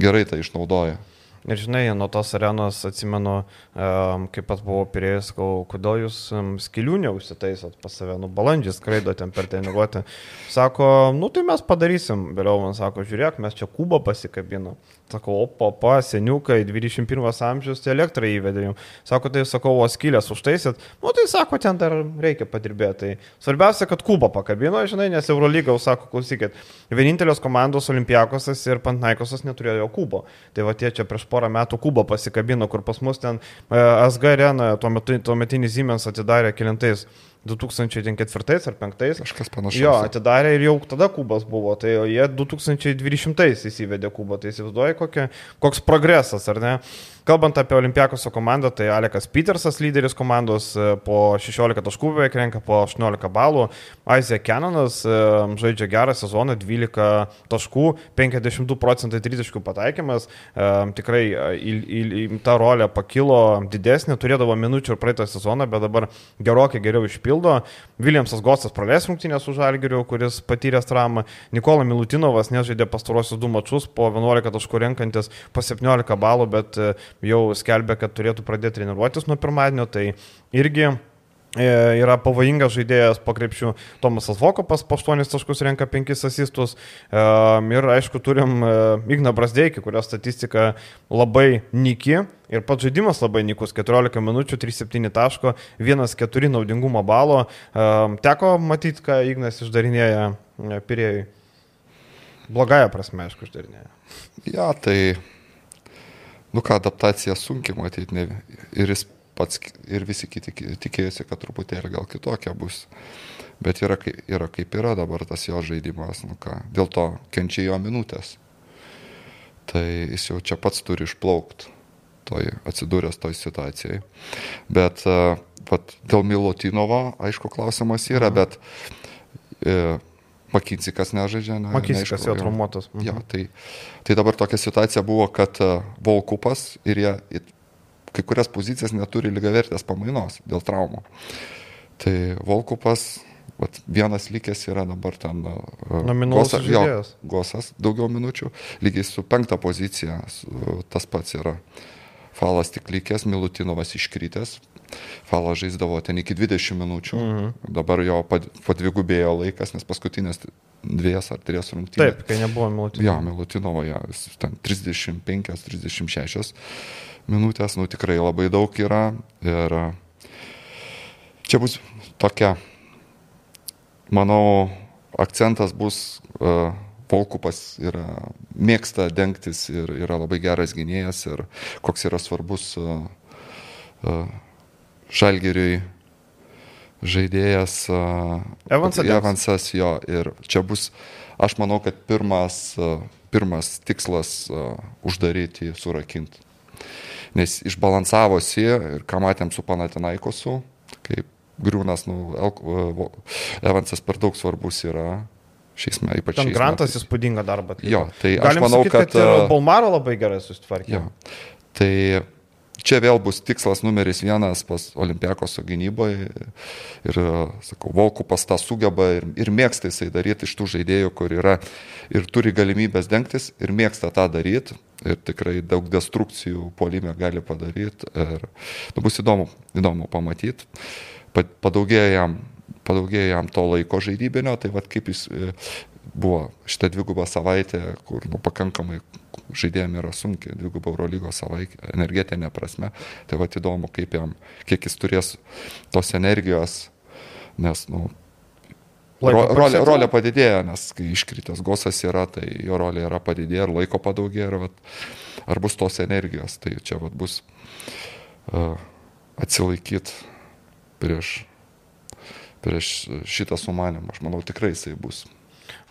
gerai tai išnaudoja. Ir žinai, nuo tos arenos atsimenu, um, kaip pats buvau pirėjęs, kodėl jūs um, skilių neužsitaisot pas save, nu balandžiai skraido ten per treniruotę. Sako, nu tai mes padarysim. Vėliau man sako, žiūrėk, mes čia kubą pasikabino. Sakau, opa, opa, seniukai, 21 amžius, tai elektrą įvedė jums. Sako, tai sakau, o skylės užtaisit. Nu tai sako, ten dar reikia padirbėti. Tai svarbiausia, kad kubą pakabino, žinai, nes Eurolyga, sako, klausykit, vienintelės komandos Olimpiakosas ir Pantnaikosas neturėjo kubo. Tai va tie čia prieš porą metų kubą pasikabino, kur pas mus ten uh, e, SG arena, tuo metu tuometinis Siemens atidarė kilintais 2004 ar 2005. Kažkas panašaus. Jo, atidarė ir jau tada kubas buvo, tai jie 2200 įsivedė kubą, tai įsivaizduoji koks progresas, ar ne? Kalbant apie Olimpiakoso komandą, tai Alekas Petersas lyderis komandos e, po 16 taškų beveik renka po 18 balų. Aizė Kenanas e, žaidžia gerą sezoną, 12 taškų, 52 procentai 30 pataikymas. E, tikrai į, į, į tą rolę pakilo didesnė, turėdavo minučių ir praeitą sezoną, bet dabar gerokai geriau išpildo. Viljamsas Gostas praleis rungtynės su Žalgiriu, kuris patyręs traumą. Nikola Milutinovas nežaidė pastarosius du mačius po 11 taškų renkantis po 17 balų, bet jau skelbė, kad turėtų pradėti treniruotis nuo pirmadienio. Tai irgi E, yra pavojingas žaidėjas po krepšių. Tomasas Vokopas po 8 taškus renka 5 asistus. E, ir aišku, turim e, Igną Brasdeikį, kurio statistika labai niki. Ir pats žaidimas labai nikus - 14 minučių, 3-7 taško, 1-4 naudingumo balo. Teko matyti, ką Ignas išdarinėja pirėjai. Blogąją prasme, aišku, išdarinėja. Ja, tai, nu ką, adaptacija sunkiai matyti. Ne, ir jis pats ir visi kiti tikėjosi, kad truputėlį gal kitokia bus. Bet yra, yra kaip yra dabar tas jo žaidimas, nu ką, dėl to kenčia jo minutės. Tai jis jau čia pats turi išplaukti, toj, atsidūręs toj situacijai. Bet uh, vat, dėl Milotinovo, aišku, klausimas yra, mhm. bet e, Makinsikas nežaidžia. Ne, Makinsikas jau traumuotas. Mhm. Ja, tai, tai dabar tokia situacija buvo, kad uh, Volkupas ir jie kai kurias pozicijas neturi lygavertės pamainos dėl traumų. Tai Volkupas, vat, vienas likęs yra dabar ten Gosa, jo, Gosas daugiau minučių, lygiai su penkta pozicija su, tas pats yra. Falas tik likęs, Milutinovas iškritęs, Falas žaisdavo ten iki 20 minučių, mhm. dabar jo padvigubėjo laikas, nes paskutinės dvies ar tries rungtynės. Taip, kai nebuvo Milutinovo. Jo, Milutinovo, ja, ten 35, 36 minutės, nu tikrai labai daug yra. Ir čia bus tokia, manau, akcentas bus, uh, Volkupas yra, mėgsta dengtis ir yra labai geras gynėjas ir koks yra svarbus uh, uh, Žalgiriui žaidėjas. Evansas. Evansas jo. Ir čia bus, aš manau, kad pirmas, pirmas tikslas uždaryti, surakinti nes išbalansavosi ir ką matėm su Panatinaikosu, kaip Griūnas, nu, El, Evansas per daug svarbus yra šiais metais, ypač. Ten Grantas įspūdingą darbą. Atliko. Jo, tai Galim aš manau, sakyt, kad... kad Balmaro labai gerai susitvarkė. Jo, tai čia vėl bus tikslas numeris vienas pas Olimpiakos gynyboje. Ir, sakau, Volkupas tą sugeba ir, ir mėgsta jisai daryti iš tų žaidėjų, kur yra ir turi galimybės dengtis ir mėgsta tą daryti. Ir tikrai daug destrukcijų polime gali padaryti. Ir nu, bus įdomu, įdomu pamatyti. Padaugėja jam, padaugėja jam to laiko žaidybinio, tai vad kaip jis buvo šitą dvigubą savaitę, kur nu, pakankamai žaidėjams yra sunkiai, dvigubą Eurolygos savaitę, energetinė prasme. Tai va įdomu, kaip jam, kiek jis turės tos energijos, nes, nu, ro, rolė, rolė padidėjo, nes kai iškritęs gosas yra, tai jo rolė yra padidėję ir laiko padaugėjo, ir vat, ar bus tos energijos, tai čia vat, bus uh, atsilaikyti prieš, prieš šitą sumanimą. Aš manau, tikrai jisai bus.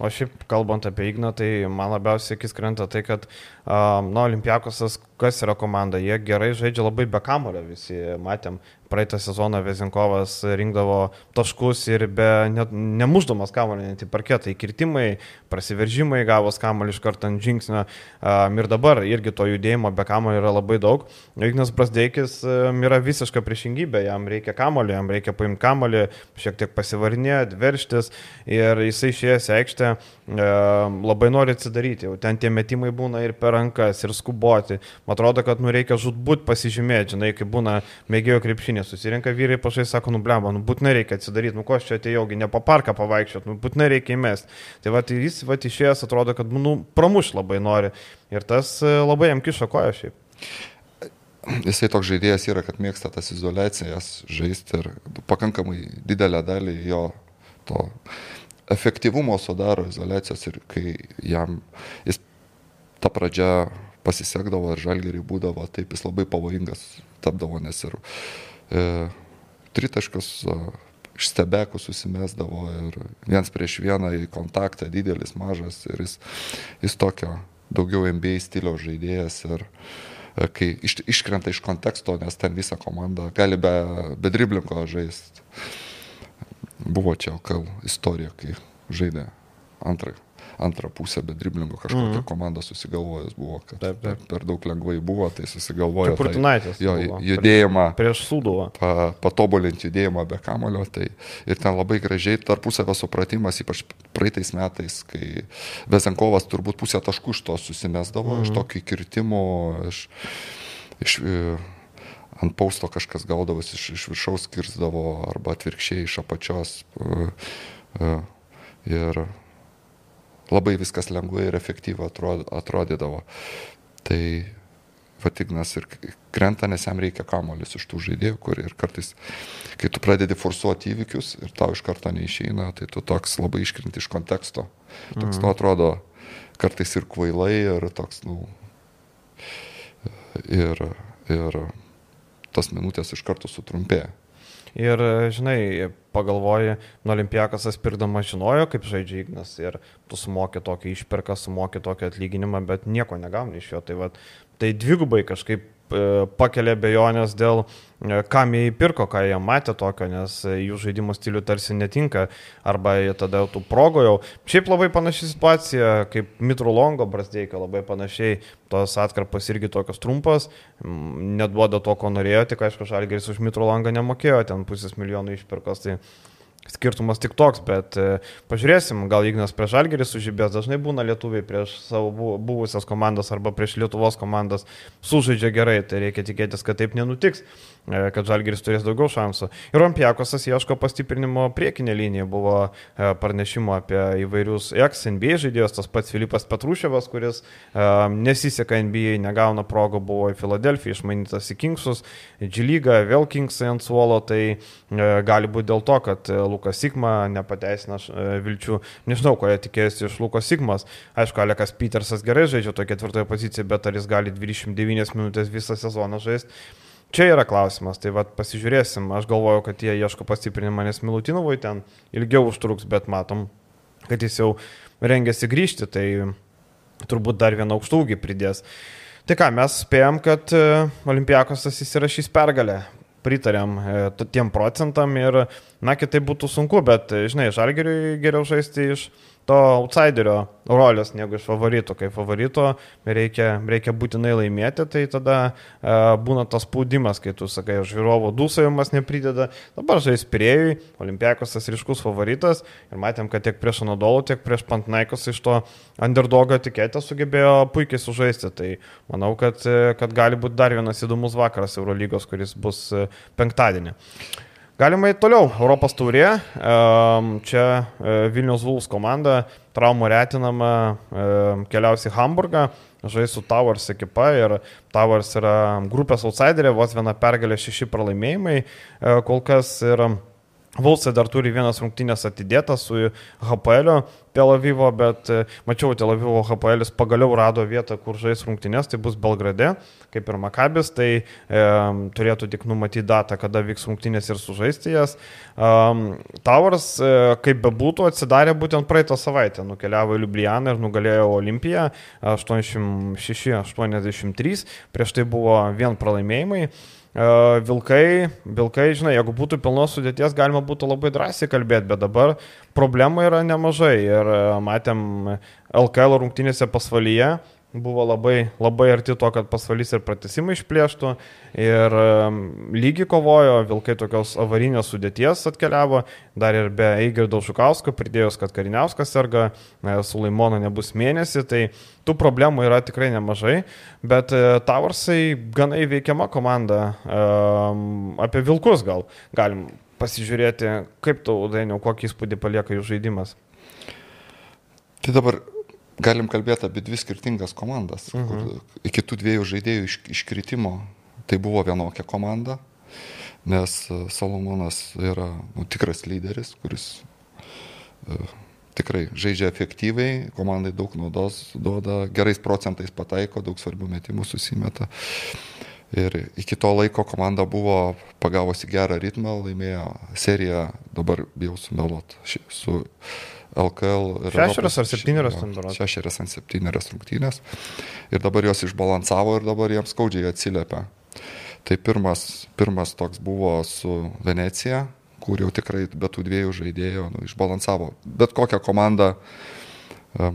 O šiaip kalbant apie Igną, tai man labiausiai akis krenta tai, kad, um, na, Olimpiakosas, kas yra komanda, jie gerai žaidžia labai be kamulio, visi. Matėm, praeitą sezoną Vezinkovas rinkdavo taškus ir be, net, nemuždamas kamuolį net į parketą, įkirtimai, prasiveržimai, gavos kamuolį iš karto ant žingsnio. Um, ir dabar irgi to judėjimo be kamuolio yra labai daug. Ignas Brasdeikis um, yra visiška priešingybė, jam reikia kamuolį, jam reikia paimti kamuolį, šiek tiek pasivarinėti, verštis ir jisai išėjęs aikštę um, labai nori atsidaryti, jau ten tie metimai būna ir per rankas, ir skuboti. Man atrodo, kad nu reikia žudbūt pasižymėti, žinai, kai būna mėgėjo krepšinė susirinka, vyrai pašai sako, nu blemba, nu būtinai reikia atsidaryti, nu ko aš čia atėjaugi, ne po parką pavaikščioti, nu būtinai reikia įmesti. Tai va, tai jis va išėjęs atrodo, kad, nu, pramuš labai nori ir tas e, labai jam kišo koją šiaip. Jisai toks žaidėjas yra, kad mėgsta tas izolacijas žaisti ir pakankamai didelę dalį jo to efektyvumo sudaro izolacijos ir kai jam jis ta pradžia pasisekdavo ir žalgerį būdavo, taip jis labai pavojingas tapdavo, nes ir e, tritaškius e, iš stebekų susimesdavo ir viens prieš vieną į kontaktą didelis, mažas ir jis, jis tokio daugiau MBA stiliaus žaidėjas ir e, kai iš, iškrenta iš konteksto, nes ten visa komanda gali be, be driblinko žaisti. Buvo čia LKL istorija, kai žaidė antrą, antrą pusę be driblingo kažkokią mm -hmm. komandą susigalvojęs buvo, kad taip, taip. Per, per daug lengvai buvo, tai susigalvojo. Tai, jo judėjimą. Prieš sūduvą. Pa, patobulinti judėjimą be kamulio. Tai, ir ten labai gražiai tarpusavio supratimas, ypač praeitais metais, kai Vezenkovas turbūt pusę taškų iš to susimesdavo, mm -hmm. iš mhm. tokio įkirtimo, iš, iš ant pausto kažkas gaudavosi iš, iš viršaus skirsdavo arba atvirkščiai iš apačios. Uh, uh, ir labai viskas lengvai ir efektyviai atrodydavo. Tai Vatignas ir krenta, nes jam reikia kamolis iš tų žaidėjų, kur ir kartais, kai tu pradedi forsuoti įvykius ir tau iš karto neišeina, tai tu toks labai iškrinti iš konteksto. Toks, mhm. nu, atrodo, kartais ir kvailai, ir toks, nu, ir, ir tos minutės iš karto sutrumpėja. Ir, žinai, pagalvoji, nu, Olimpiakas pirkdamas žinojo, kaip žaidžia Ignas ir tu sumokė tokį išperką, sumokė tokį atlyginimą, bet nieko negauni iš jo. Tai, va, tai dvigubai kažkaip pakelia bejonės dėl, e, kam jie įpirko, ką jie matė tokio, nes jų žaidimo stilių tarsi netinka, arba jie tada jau tų progo jau. Šiaip labai panaši situacija, kaip Mitru Longo Brasdeikio, labai panašiai, tos atkarpos irgi tokios trumpos, neduoda to, ko norėjo, tik aišku, Žalgeris už Mitru Longą nemokėjo, ten pusės milijonų išpirkos. Tai skirtumas tik toks, bet e, pažiūrėsim, gal Ignas prieš Žalgerį sužibės, dažnai būna lietuviai prieš savo buvusias komandas arba prieš Lietuvos komandas sužaidžia gerai, tai reikia tikėtis, kad taip nenutiks. E, kad Žalgiris turės daugiau šansų. Ir Olimpiakosas ieško pastiprinimo priekinė linija. Buvo e, pranešimo apie įvairius ex-NBA žaidėjus, tas pats Filipas Petruševas, kuris nesiseka NBA, negauna progą, buvo į Filadelfiją, išmainytas į Kingsus, Džilyga, vėl Kingsai ant suolo, tai gali būti dėl to, kad Lukas Sigma nepateisina vilčių. Nežinau, ko jie tikėjosi iš Lukas Sigmas. Aišku, Alekas Petersas gerai žaidžia tokia ketvirtoje pozicijoje, bet ar jis gali 29 minutės visą sezoną žaisti? Čia yra klausimas, tai vad pasižiūrėsim. Aš galvoju, kad jie ieško pastiprinimą, nes Milutinovui ten ilgiau užtruks, bet matom, kad jis jau rengiasi grįžti, tai turbūt dar vieną aukštūgį pridės. Tai ką, mes spėjom, kad e, Olimpiakosas įsirašys pergalę. Pritarėm e, tiem procentam ir, na, kitai būtų sunku, bet, žinai, žalgeriui geriau žaisti iš to outsiderio rolės negu iš favorito. Kai favorito reikia, reikia būtinai laimėti, tai tada e, būna tas spaudimas, kai tu sakai, žiūrovo dūsavimas neprideda. Dabar žais Pirėjui, Olimpiakos tas ryškus favoritas ir matėm, kad tiek prieš Anadolų, tiek prieš Pantnaikos iš to underdogo etiketę sugebėjo puikiai sužaisti. Tai manau, kad, kad gali būti dar vienas įdomus vakaras Eurolygos, kuris bus e, penktadienį. Galima į toliau. Europos taurė. Čia e, Vilnius Vuls komanda traumų retinama keliausi į Hamburgą. Žais su Towers ekipa ir Towers yra grupės outsiderė, vos viena pergalė, šeši pralaimėjimai e, kol kas. Ir Vulsai dar turi vienas rungtynės atidėtas su HPL Tel Avivo, bet e, mačiau Tel Avivo HPL pagaliau rado vietą, kur žais rungtynės, tai bus Belgrade, kaip ir Makabis, tai e, turėtų tik numatyti datą, kada vyks rungtynės ir sužaisti jas. Um, Towers, e, kaip bebūtų, atsidarė būtent praeitą savaitę, nukeliavo į Liublianą ir nugalėjo Olimpiją 86-83, prieš tai buvo vien pralaimėjimai. Vilkai, vilkai, žinai, jeigu būtų pilnos sudėties, galima būtų labai drąsiai kalbėti, bet dabar problemų yra nemažai. Ir matėm LKL rungtynėse pasvalyje, buvo labai, labai arti to, kad pasvalys ir pratesimai išplėštų. Ir lygiai kovojo, Vilkai tokios avarinės sudėties atkeliavo, dar ir be Eigirdo Žukausko, pridėjus, kad Kariniauskas serga, su Laimono nebus mėnesį, tai tų problemų yra tikrai nemažai, bet e, Tavarsai gana įveikiama komanda. Apie Vilkus gal galim pasižiūrėti, kaip tu, Dainiau, kokį įspūdį palieka jų žaidimas. Tai dabar galim kalbėti apie dvi skirtingas komandas. Mhm. Iki tų dviejų žaidėjų iš, iškritimo tai buvo vienokia komanda, nes e, Salomonas yra nu, tikras lyderis, kuris uh, tikrai žaidžia efektyviai, komandai daug naudos duoda, gerais procentais pataiko, daug svarbių metimų susimeta. Ir iki to laiko komanda buvo pagavusi gerą ritmą, laimėjo seriją, dabar bijau sumelot, su LKL. Šešerios ar septynerios daros? Šešerios ant septynerios rungtynės. Ir dabar jos išbalansavo ir dabar jiems skaudžiai atsiliepia. Tai pirmas, pirmas toks buvo su Venecija, kur jau tikrai be tų dviejų žaidėjų nu, išbalansavo. Bet kokią komandą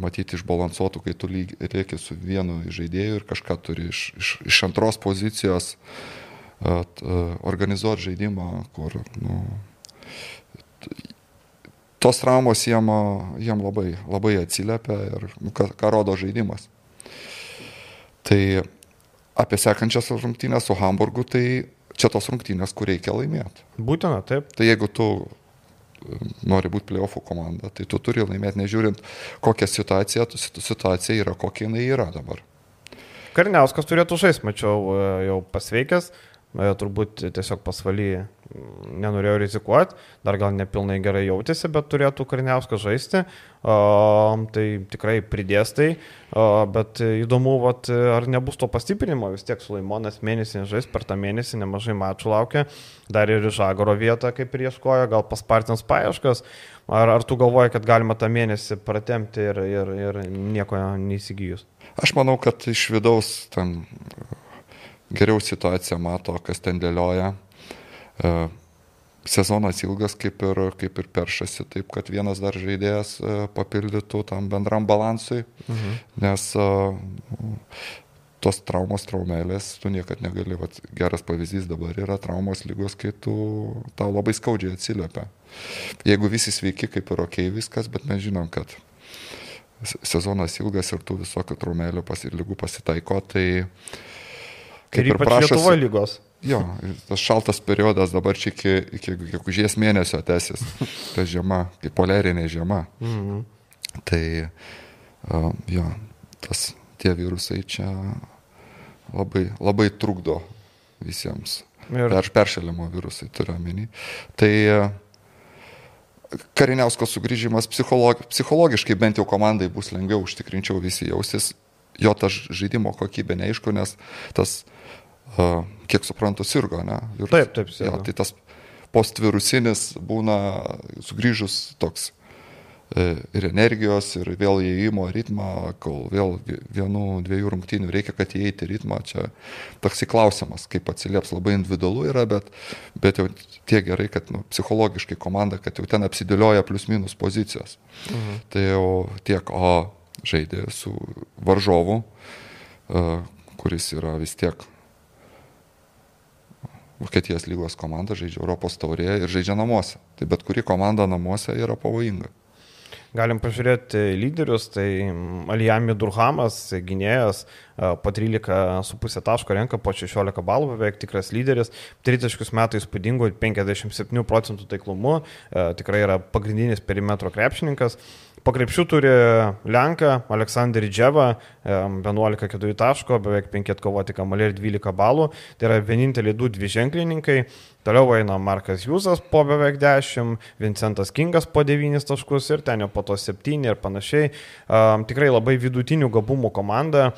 matyti išbalansuotų, kai tu lieki su vienu žaidėju ir kažką turi iš, iš, iš antros pozicijos at, organizuoti žaidimą, kur nu, tos traumos jiem, jiem labai, labai atsiliepia ir nu, ką, ką rodo žaidimas. Tai apie sekančias rungtynės su Hamburgu, tai čia tos rungtynės, kur reikia laimėti. Būtina, taip. Tai jeigu tu nori būti playoffų komanda, tai tu turi laimėti, nežiūrint, kokia situacija, situacija yra, kokia jinai yra dabar. Karniauskas turėtų žaisti, mačiau, e, jau pasveikęs, e, turbūt tiesiog pasvaly nenorėjau rizikuoti, dar gal nepilnai gerai jautėsi, bet turėtų Karniauskas žaisti, tai tikrai pridės tai, bet įdomu, vat, ar nebus to pastiprinimo, vis tiek Sulaimonas mėnesį žais, per tą mėnesį nemažai mačų laukia, dar ir Žagoro vietą kaip ir ieškojo, gal paspartins paieškas, ar, ar tu galvoji, kad galima tą mėnesį pratemti ir, ir, ir nieko neįsigijus? Aš manau, kad iš vidaus ten geriau situaciją mato, kas ten dėlioja. E, sezonas ilgas kaip ir, kaip ir peršasi, taip kad vienas dar žaidėjas e, papildytų tam bendram balansui, mhm. nes e, tos traumos, traumelės, tu niekad negali, vat, geras pavyzdys dabar yra traumos lygos, kai tu tau labai skaudžiai atsiliepia. Jeigu visi sveiki, kaip ir ok viskas, bet mes žinom, kad sezonas ilgas ir tų visokių traumelių ir lygų pasitaiko, tai kaip ir, ir prašosi. Lietuvo lygos. Jo, tas šaltas periodas dabar čia iki, iki gegužės mėnesio tęsis. Ta žiema, kaip polerinė žiema. Mhm. Tai, uh, jo, tas, tie virusai čia labai, labai trukdo visiems. Ir per, peršalimo virusai turiu omeny. Tai Kariniausko sugrįžimas psicholog, psichologiškai bent jau komandai bus lengviau, užtikrinčiau visi jausis. Jo ta žaidimo kokybė neaišku, nes tas uh, kiek suprantu, sirgo, ne? Ir, taip, taip, sirgo. Ja, tai tas postvirusinis būna sugrįžus toks e, ir energijos, ir vėl įėjimo ritmą, kol vėl vienų, dviejų rungtynių reikia, kad įeiti ritmą. Čia toks įklausimas, kaip atsilieps, labai individualu yra, bet, bet jau tiek gerai, kad nu, psichologiškai komanda, kad jau ten apsidėlioja plius minus pozicijos. Mhm. Tai jau tiek, o žaidė su varžovu, kuris yra vis tiek Vokietijos lygos komanda žaidžia Europos taurėje ir žaidžia namuose. Tai bet kuri komanda namuose yra pavojinga. Galim pažiūrėti lyderius, tai Alijami Durhamas, gynėjas, po 13,5 taško renka, po 16 balų beveik tikras lyderis, 30 metų įspūdingu, 57 procentų taiklumu, tikrai yra pagrindinis perimetro krepšininkas. Po krepšių turi Lenką, Aleksandrį Dževą, 11-4 taško, beveik 5 atkovoti kamalį ir 12 balų. Tai yra vieninteliai du dviženklininkai. Toliau eina Markas Jūzas po beveik 10, Vincentas Kingas po 9 taškus ir ten jau po to 7 ir panašiai. Tikrai labai vidutinių gabumų komanda.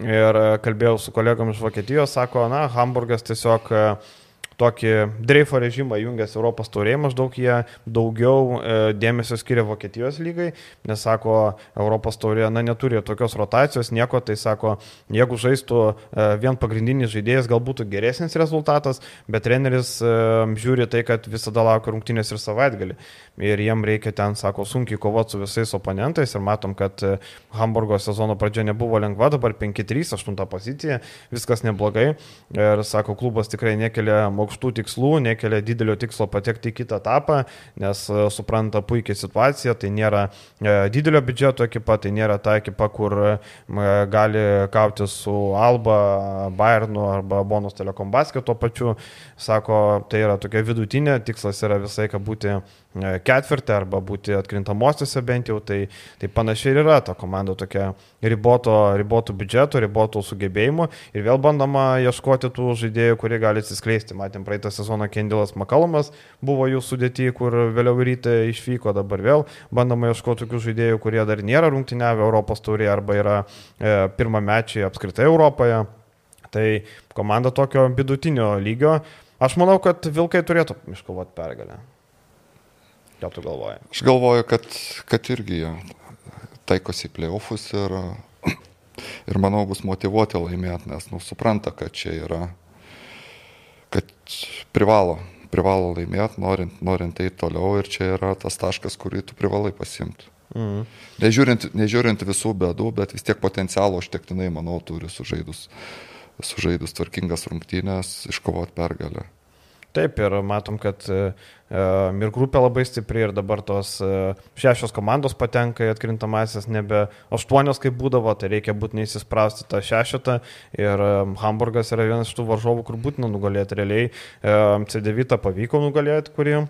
Ir kalbėjau su kolegom iš Vokietijos, sako, na, Hamburgas tiesiog uh, tokį dreifo režimą jungęs Europos taurėje, maždaug jie daugiau e, dėmesio skiria Vokietijos lygai, nes sako, Europos taurė, na, neturi tokios rotacijos, nieko, tai sako, jeigu žaistų e, vien pagrindinis žaidėjas, gal būtų geresnis rezultatas, bet treneris e, žiūri tai, kad visada laukia rungtynės ir savaitgalį. Ir jiem reikia ten, sako, sunkiai kovoti su visais oponentais ir matom, kad Hamburgo sezono pradžia nebuvo lengva, dabar 5-3, 8 pozicija, viskas neblogai. Ir sako, klubas tikrai nekelia aukštų tikslų, nekelia didelio tikslo patekti į kitą etapą, nes e, supranta puikiai situaciją, tai nėra e, didelio biudžeto ekipa, tai nėra ta ekipa, kur e, gali kauti su Alba, Bayernu arba Bonus Telekom basketo pačiu. Sako, tai yra tokia vidutinė, tikslas yra visai, kad būti ketvirtį arba būti atkrintamosiose bent jau, tai, tai panašiai ir yra ta komanda tokia riboto, ribotų biudžeto, ribotų sugebėjimų ir vėl bandoma ieškoti tų žaidėjų, kurie gali atsiskleisti. Matėm praeitą sezoną Kendilas Makalomas buvo jų sudėti, kur vėliau ryte išvyko, dabar vėl bandoma ieškoti tokių žaidėjų, kurie dar nėra rungtyniavę Europos taurėje arba yra e, pirmą mečiai apskritai Europoje. Tai komanda tokio vidutinio lygio. Aš manau, kad Vilkai turėtų iškovoti pergalę. Ką tu galvoji? Aš galvoju, kad, kad irgi taikosi į playoffus ir, ir manau bus motivuoti laimėti, nes nu, supranta, kad čia yra, kad privalo, privalo laimėti, norint, norint eiti toliau ir čia yra tas taškas, kurį tu privalai pasimti. Mm. Nežiūrint, nežiūrint visų bėdų, bet vis tiek potencialo užtektinai, manau, turi sužaidus, sužaidus tvarkingas rungtynės iškovoti pergalę. Taip, ir matom, kad uh, ir grupė labai stipri ir dabar tos uh, šešios komandos patenka į atkrintamasis, nebe aštuonios kaip būdavo, tai reikia būtinai įsisprausti tą šešetą ir Hamburgas yra vienas iš tų varžovų, kur būtina nugalėti realiai. Um, C9 pavyko nugalėti, kurį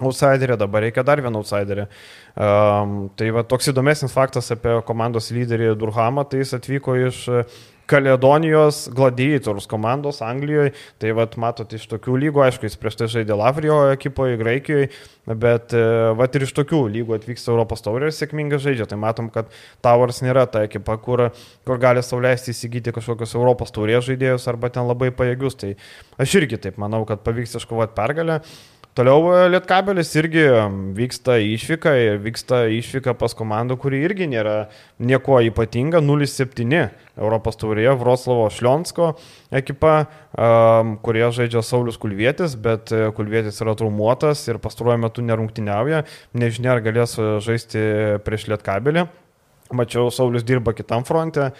outsiderį, dabar reikia dar vieną outsiderį. Um, tai va toks įdomesnis faktas apie komandos lyderį Durhamą, tai jis atvyko iš Kaledonijos Gladiators komandos Anglijoje. Tai vat, matot, iš tokių lygų, aišku, jis prieš tai žaidė Lavrio ekipoje, Graikijoje, bet e, vat ir iš tokių lygų atvyksta Europos taurė ir sėkmingai žaidžia. Tai matom, kad Towers nėra ta ekipa, kur, kur gali sauliaisti įsigyti kažkokius Europos taurės žaidėjus arba ten labai pajėgius. Tai aš irgi taip manau, kad pavyks iškovoti pergalę. Toliau e, Lietkabelis irgi vyksta išvyka ir vyksta išvyka pas komandą, kuri irgi nėra nieko ypatinga, 0-7 Europos taurėje, Vroclavo Šlionsko ekipa, um, kurie žaidžia Saulis Kulvietis, bet e, Kulvietis yra traumuotas ir pastaruoju metu nerungtiniauja, nežinia ar galės žaisti prieš Lietkabelį. Mačiau, Saulis dirba kitam fronte,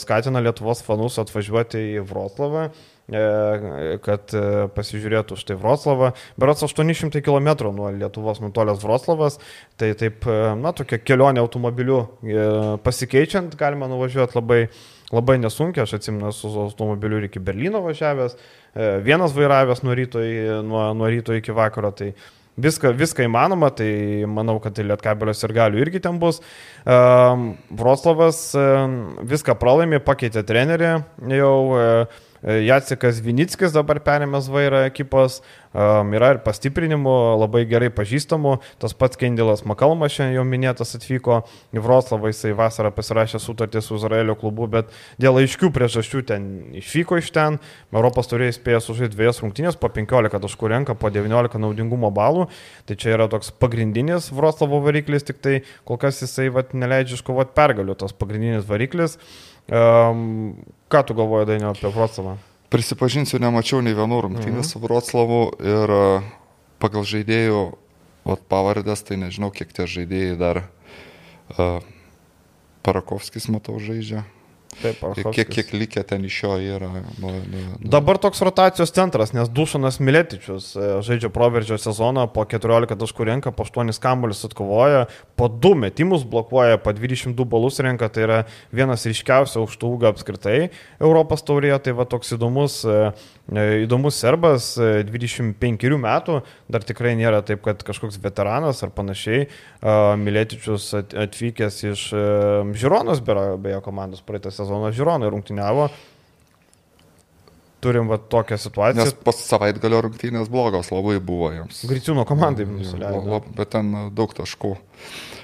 skatina Lietuvos fanus atvažiuoti į Vroclavą. E, kad e, pasižiūrėtų štai Vroclavą. Berots 800 km nuo Lietuvos nutolęs Vroclavas, tai taip, e, na, tokia kelionė automobiliu pasikeičiant galima nuvažiuoti labai, labai nesunkiai, aš atsimenu, su automobiliu iki Berlyno važiavęs, vienas vairavęs nuo ryto, nuo, nuo ryto iki vakaro, tai viską, viską įmanoma, tai manau, kad tai Lietkabelės ir galių irgi ten bus. Vroclavas viską pralaimė, pakeitė trenerį jau E, Jacekas Vinickis dabar perėmęs vairą ekipos, um, yra ir pastiprinimų, labai gerai pažįstamų, tas pats Kendilas Makalmas šiandien jau minėtas atvyko į Vroclavą, jisai vasarą pasirašė sutartį su Izraelio klubu, bet dėl aiškių priežasčių ten išvyko iš ten, Europos turėjo spėjęs sužaisti dviejas rungtynės, po 15 taškų renka, po 19 naudingumo balų, tai čia yra toks pagrindinis Vroclavo variklis, tik tai kol kas jisai vat, neleidžia iškovoti pergalių, tas pagrindinis variklis. Um, ką tu galvoji, Dainio, apie Vroclavą? Prisipažinsiu, nemačiau nei vienų rungtynių mhm. su Vroclavu ir pagal žaidėjų vat, pavardės, tai nežinau, kiek tie žaidėjai dar uh, Parakovskis, matau, žaidžia. Taip, kiek, kiek likę ten iš jo yra. Nu, nu, nu. Dabar toks rotacijos centras, nes Dušanas Miletičius e, žaidžia proveržio sezoną, po 14 taškų renka, po 8 kambulius atkovoja, po 2 metimus blokuoja, po 22 balus renka, tai yra vienas ryškiausių aukštų ūgio apskritai Europos taurėje, tai va toks įdomus e, E, įdomus serbas, 25 e, metų, dar tikrai nėra taip, kad kažkoks veteranas ar panašiai. Milėtičius atvykęs iš Žironos, beje, komandos praeitą sezoną Žironai rungtyniavo. Turim va tokią situaciją. Nes pas savaitgalio rungtynės blogos labai buvo jiems. Griciūno komandai nusileido. Bet ten daug taškų.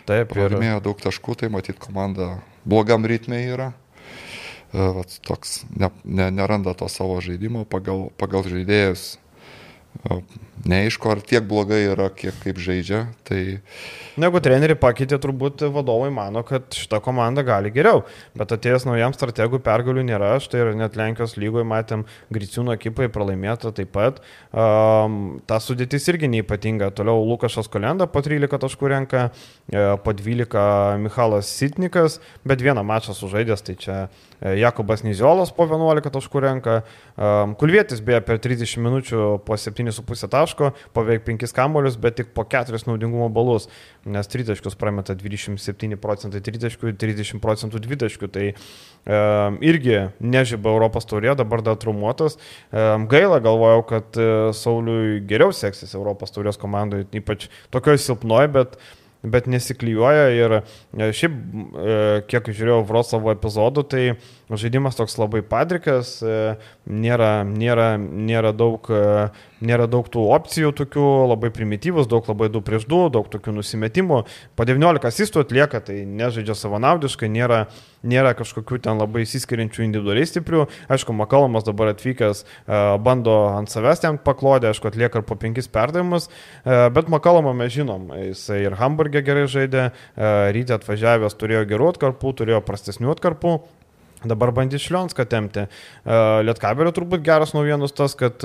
Taip, ir. Laimėjo daug taškų, tai matyt komanda blogam ritme yra. E, vat, toks ne, ne, neranda to savo žaidimo pagal, pagal žaidėjus. Neaišku, ar tiek blogai yra, kiek kaip žaidžia. Tai... Negu trenerių pakeitė, turbūt vadovai mano, kad šita komanda gali geriau. Bet atėjęs naujam strategų pergalių nėra. Štai ir net Lenkijos lygoje matėm Griciūno ekipai pralaimėtą taip pat. Um, ta sudėtis irgi neįpatinga. Toliau Lukašas Kolenda po 13 taškų renka, e, po 12 Michalas Sitnikas, bet vieną mačą sužaidęs, tai čia E, Jakobas Niziolas po 11 taškų renka, Kulvietis beje per 30 minučių po 7,5 taško, beveik 5 kamolius, bet tik po 4 naudingumo balus, nes 3 taškus prameta 27 procentai 3 taškų ir 30 procentų 2 taškų, tai um, irgi nežyba Europos taurė, dabar dar traumuotas. Um, gaila, galvojau, kad Sauliui geriau seksis Europos taurės komandai, ypač tokioje silpnoje, bet bet nesiklyjuoja ir e, šiaip, e, kiek žiūrėjau Vroclavo epizodų, tai žaidimas toks labai padrikas, e, nėra, nėra, nėra daug nėra daug tų opcijų tokių, labai primityvus, daug labai 2 prieš 2, daug tokių nusimetimų. Po 19 asistų atlieka, tai nežaidžia savanaudiškai, nėra, nėra kažkokių ten labai įsiskiriančių individualiai stiprių. Aišku, Makalomas dabar atvykęs bando ant savęs ten paklodę, aišku, atlieka ir po 5 perdavimus, bet Makalomą mes žinom, jisai ir Hamburgė gerai žaidė, ryte atvažiavęs turėjo gerų atkarpų, turėjo prastesnių atkarpų. Dabar bandys Šlionską temti. Lietkabelio turbūt geras naujienos tas, kad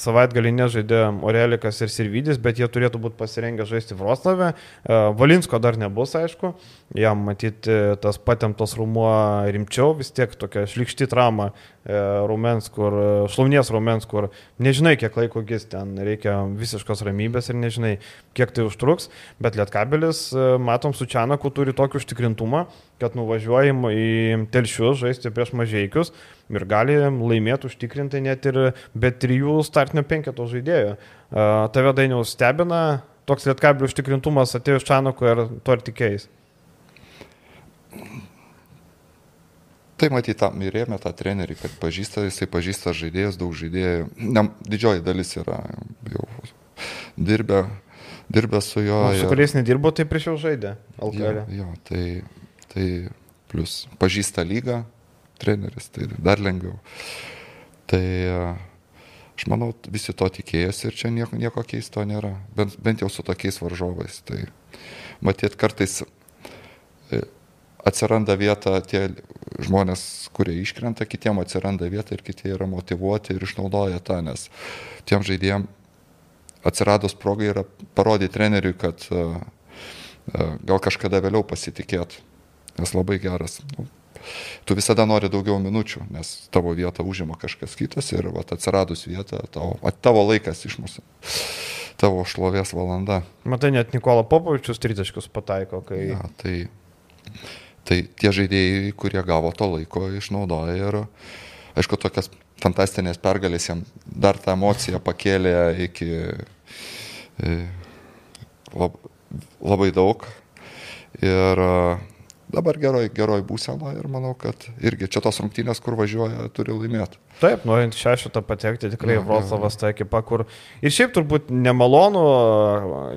savaitgalį nežaidė Orelikas ir Sirvidis, bet jie turėtų būti pasirengę žaisti Vroslavę. E, Valinsko dar nebus, aišku, jam matyti tas patemtas rumuo rimčiau, vis tiek tokia šlikšti trauma e, rumens, kur, šlaunies rumens, kur nežinai, kiek laiko gis ten, reikia visiškos ramybės ir nežinai, kiek tai užtruks, bet Lietkabelis, e, matom, su Čianaku turi tokį užtikrintumą, kad nuvažiuojam į telšius žaisti prieš mažiekius ir gali laimėti užtikrintai net ir be trijų startinio penketo žaidėjų. Tave dainiaus stebina toks lietkabilių užtikrintumas atėjo iš Čanoko ir to ir tikėjais. Tai matyti, tam ir rėmė tą trenerį, kad pažįsta, jisai pažįsta žaidėjus, daug žaidėjų. Ne, didžioji dalis yra jau dirbę, dirbę su juo. Nu, su ir... kuriais nedirbo, tai prieš jau žaidė. LKL. Jo, jo, tai, tai plus pažįsta lygą, treneris, tai dar lengviau. Tai aš manau, visi to tikėjosi ir čia nieko, nieko keisto nėra, bent, bent jau su tokiais varžovais. Tai matyt, kartais e, atsiranda vieta tie žmonės, kurie iškrenta, kitiem atsiranda vieta ir kiti yra motivuoti ir išnaudoja tą, nes tiem žaidėjim atsiradus progai yra parodyti treneriui, kad uh, uh, gal kažkada vėliau pasitikėt, nes labai geras. Nu, tu visada nori daugiau minučių, nes tavo vietą užima kažkas kitas ir vat, atsiradus vietą, tavo, tavo laikas iš mūsų, tavo šlovės valanda. Matai, net Nikola Popovičius tritaškus pataiko, kai... Ja, tai, tai tie žaidėjai, kurie gavo to laiko, išnaudoja ir, aišku, tokias fantastinės pergalės jam dar tą emociją pakėlė iki e, lab, labai daug. Ir dabar geroj, geroj būseno ir manau, kad irgi čia tos rungtynės, kur važiuoja, turi laimėti. Taip, norint šešitą patekti, tikrai Vroclavas ta ekipa, kur ir šiaip turbūt nemalonu,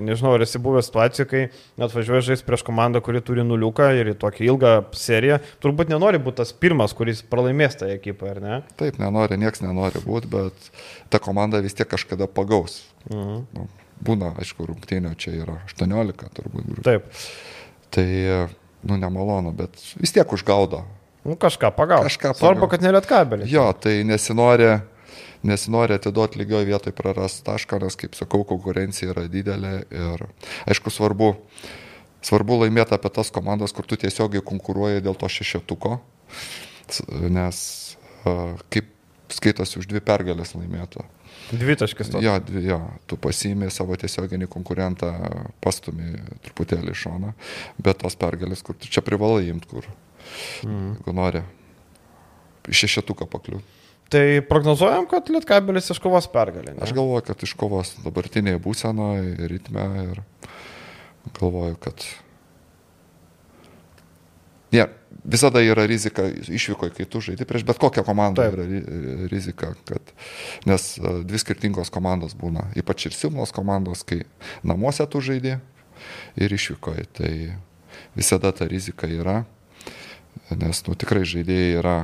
nežinau, ar esi buvęs situacijų, kai atvažiuoja žaisti prieš komandą, kuri turi nuliuką ir tokią ilgą seriją, turbūt nenori būti tas pirmas, kuris pralaimės tą ekipą, ar ne? Taip, nenori, nieks nenori būti, bet ta komanda vis tiek kažkada pagaus. Mhm. Nu, būna, aišku, rungtynio čia yra 18 turbūt. Taip. Tai nu, nemalonu, bet vis tiek užgaudo. Nu, kažką pagaudo. Kažką pagaudo. Svarbu, kad nelėt kabelį. Jo, tai nesinori, nesinori atiduoti lygioje vietoje prarast tašką, nes, kaip sakau, konkurencija yra didelė ir, aišku, svarbu, svarbu laimėti apie tas komandas, kur tu tiesiogiai konkuruoji dėl to šešetuko, nes kaip skaitosi už dvi pergalės laimėto. Dvitaškis to. Jo, dvi, jo, tu pasiimi savo tiesioginį konkurentą, pastumi truputėlį iš šoną, bet tos pergalės, kur tu čia privalai imti, kur, mm. jeigu nori, šešetuką pakliūti. Tai prognozuojam, kad Lietkabelis iškovos pergalę. Ne? Aš galvoju, kad iškovos dabartinėje būsenoje, ritme ir galvoju, kad Ne, visada yra rizika išvykoje, kai tu žaidži prieš bet kokią komandą Taip. yra rizika, kad, nes e, dvi skirtingos komandos būna, ypač ir silpnos komandos, kai namuose tu žaidži ir išvykoje, tai visada ta rizika yra, nes nu, tikrai žaidėjai yra,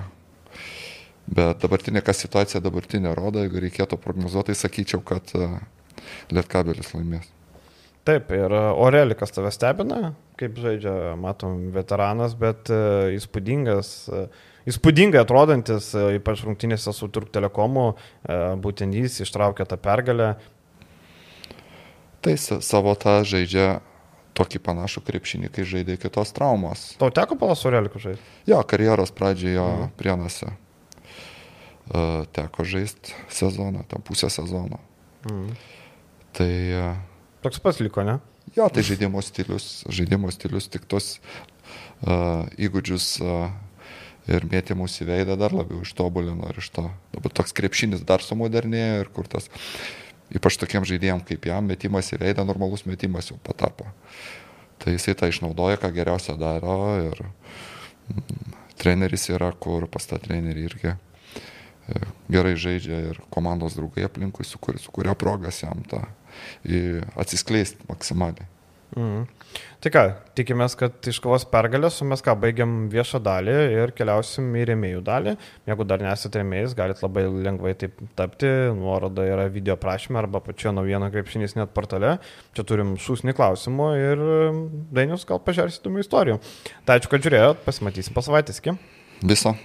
bet dabartinė kas situacija dabartinė rodo, jeigu reikėtų prognozuoti, tai sakyčiau, kad e, Lietkabelis laimės. Taip, ir Orelikas tave stebina, kaip žaidžia, matom, veteranas, bet uh, įspūdingas, uh, įspūdingai atrodantis, uh, ypač rungtynėse su Turk Telekomu, būtent jis ištraukė tą pergalę. Tai savo tą žaidžia tokį panašų krepšinį, kai žaidė kitos traumos. Tau teko palas Oreliku žaisti? Jo, karjeros pradžioje mhm. prienuose. Teko žaisti sezoną, tam pusę sezono. Mhm. Tai Toks pats liko, ne? Jo, tai žaidimo stilius, žaidimo stilius tik tos uh, įgūdžius uh, ir mėtymus į veidą dar labiau ištobulino ir iš to. Dabar toks krepšinis dar sumodernėjo ir kur tas, ypač tokiem žaidėjim kaip jam, metimas į veidą, normalus metimas jau patapo. Tai jisai tą išnaudoja, ką geriausia daro ir mm, treneris yra, kur pas tą trenerį irgi e, gerai žaidžia ir komandos draugai aplinkui sukuria, sukuria progas jam tą atsiskleisti maksimaliai. Mhm. Tai ką, tikimės, kad iškovos pergalės, o mes ką, baigiam viešą dalį ir keliausim į rėmėjų dalį. Jeigu dar nesate rėmėjais, galite labai lengvai taip tapti. Nuoroda yra video prašymė arba pačioje naujieno krepšinys net portale. Čia turim šūsnį klausimų ir Dainius gal pažiūrėsit įdomių istorijų. Tai ačiū, kad žiūrėjot, pasimatysim po savaitės. Viso.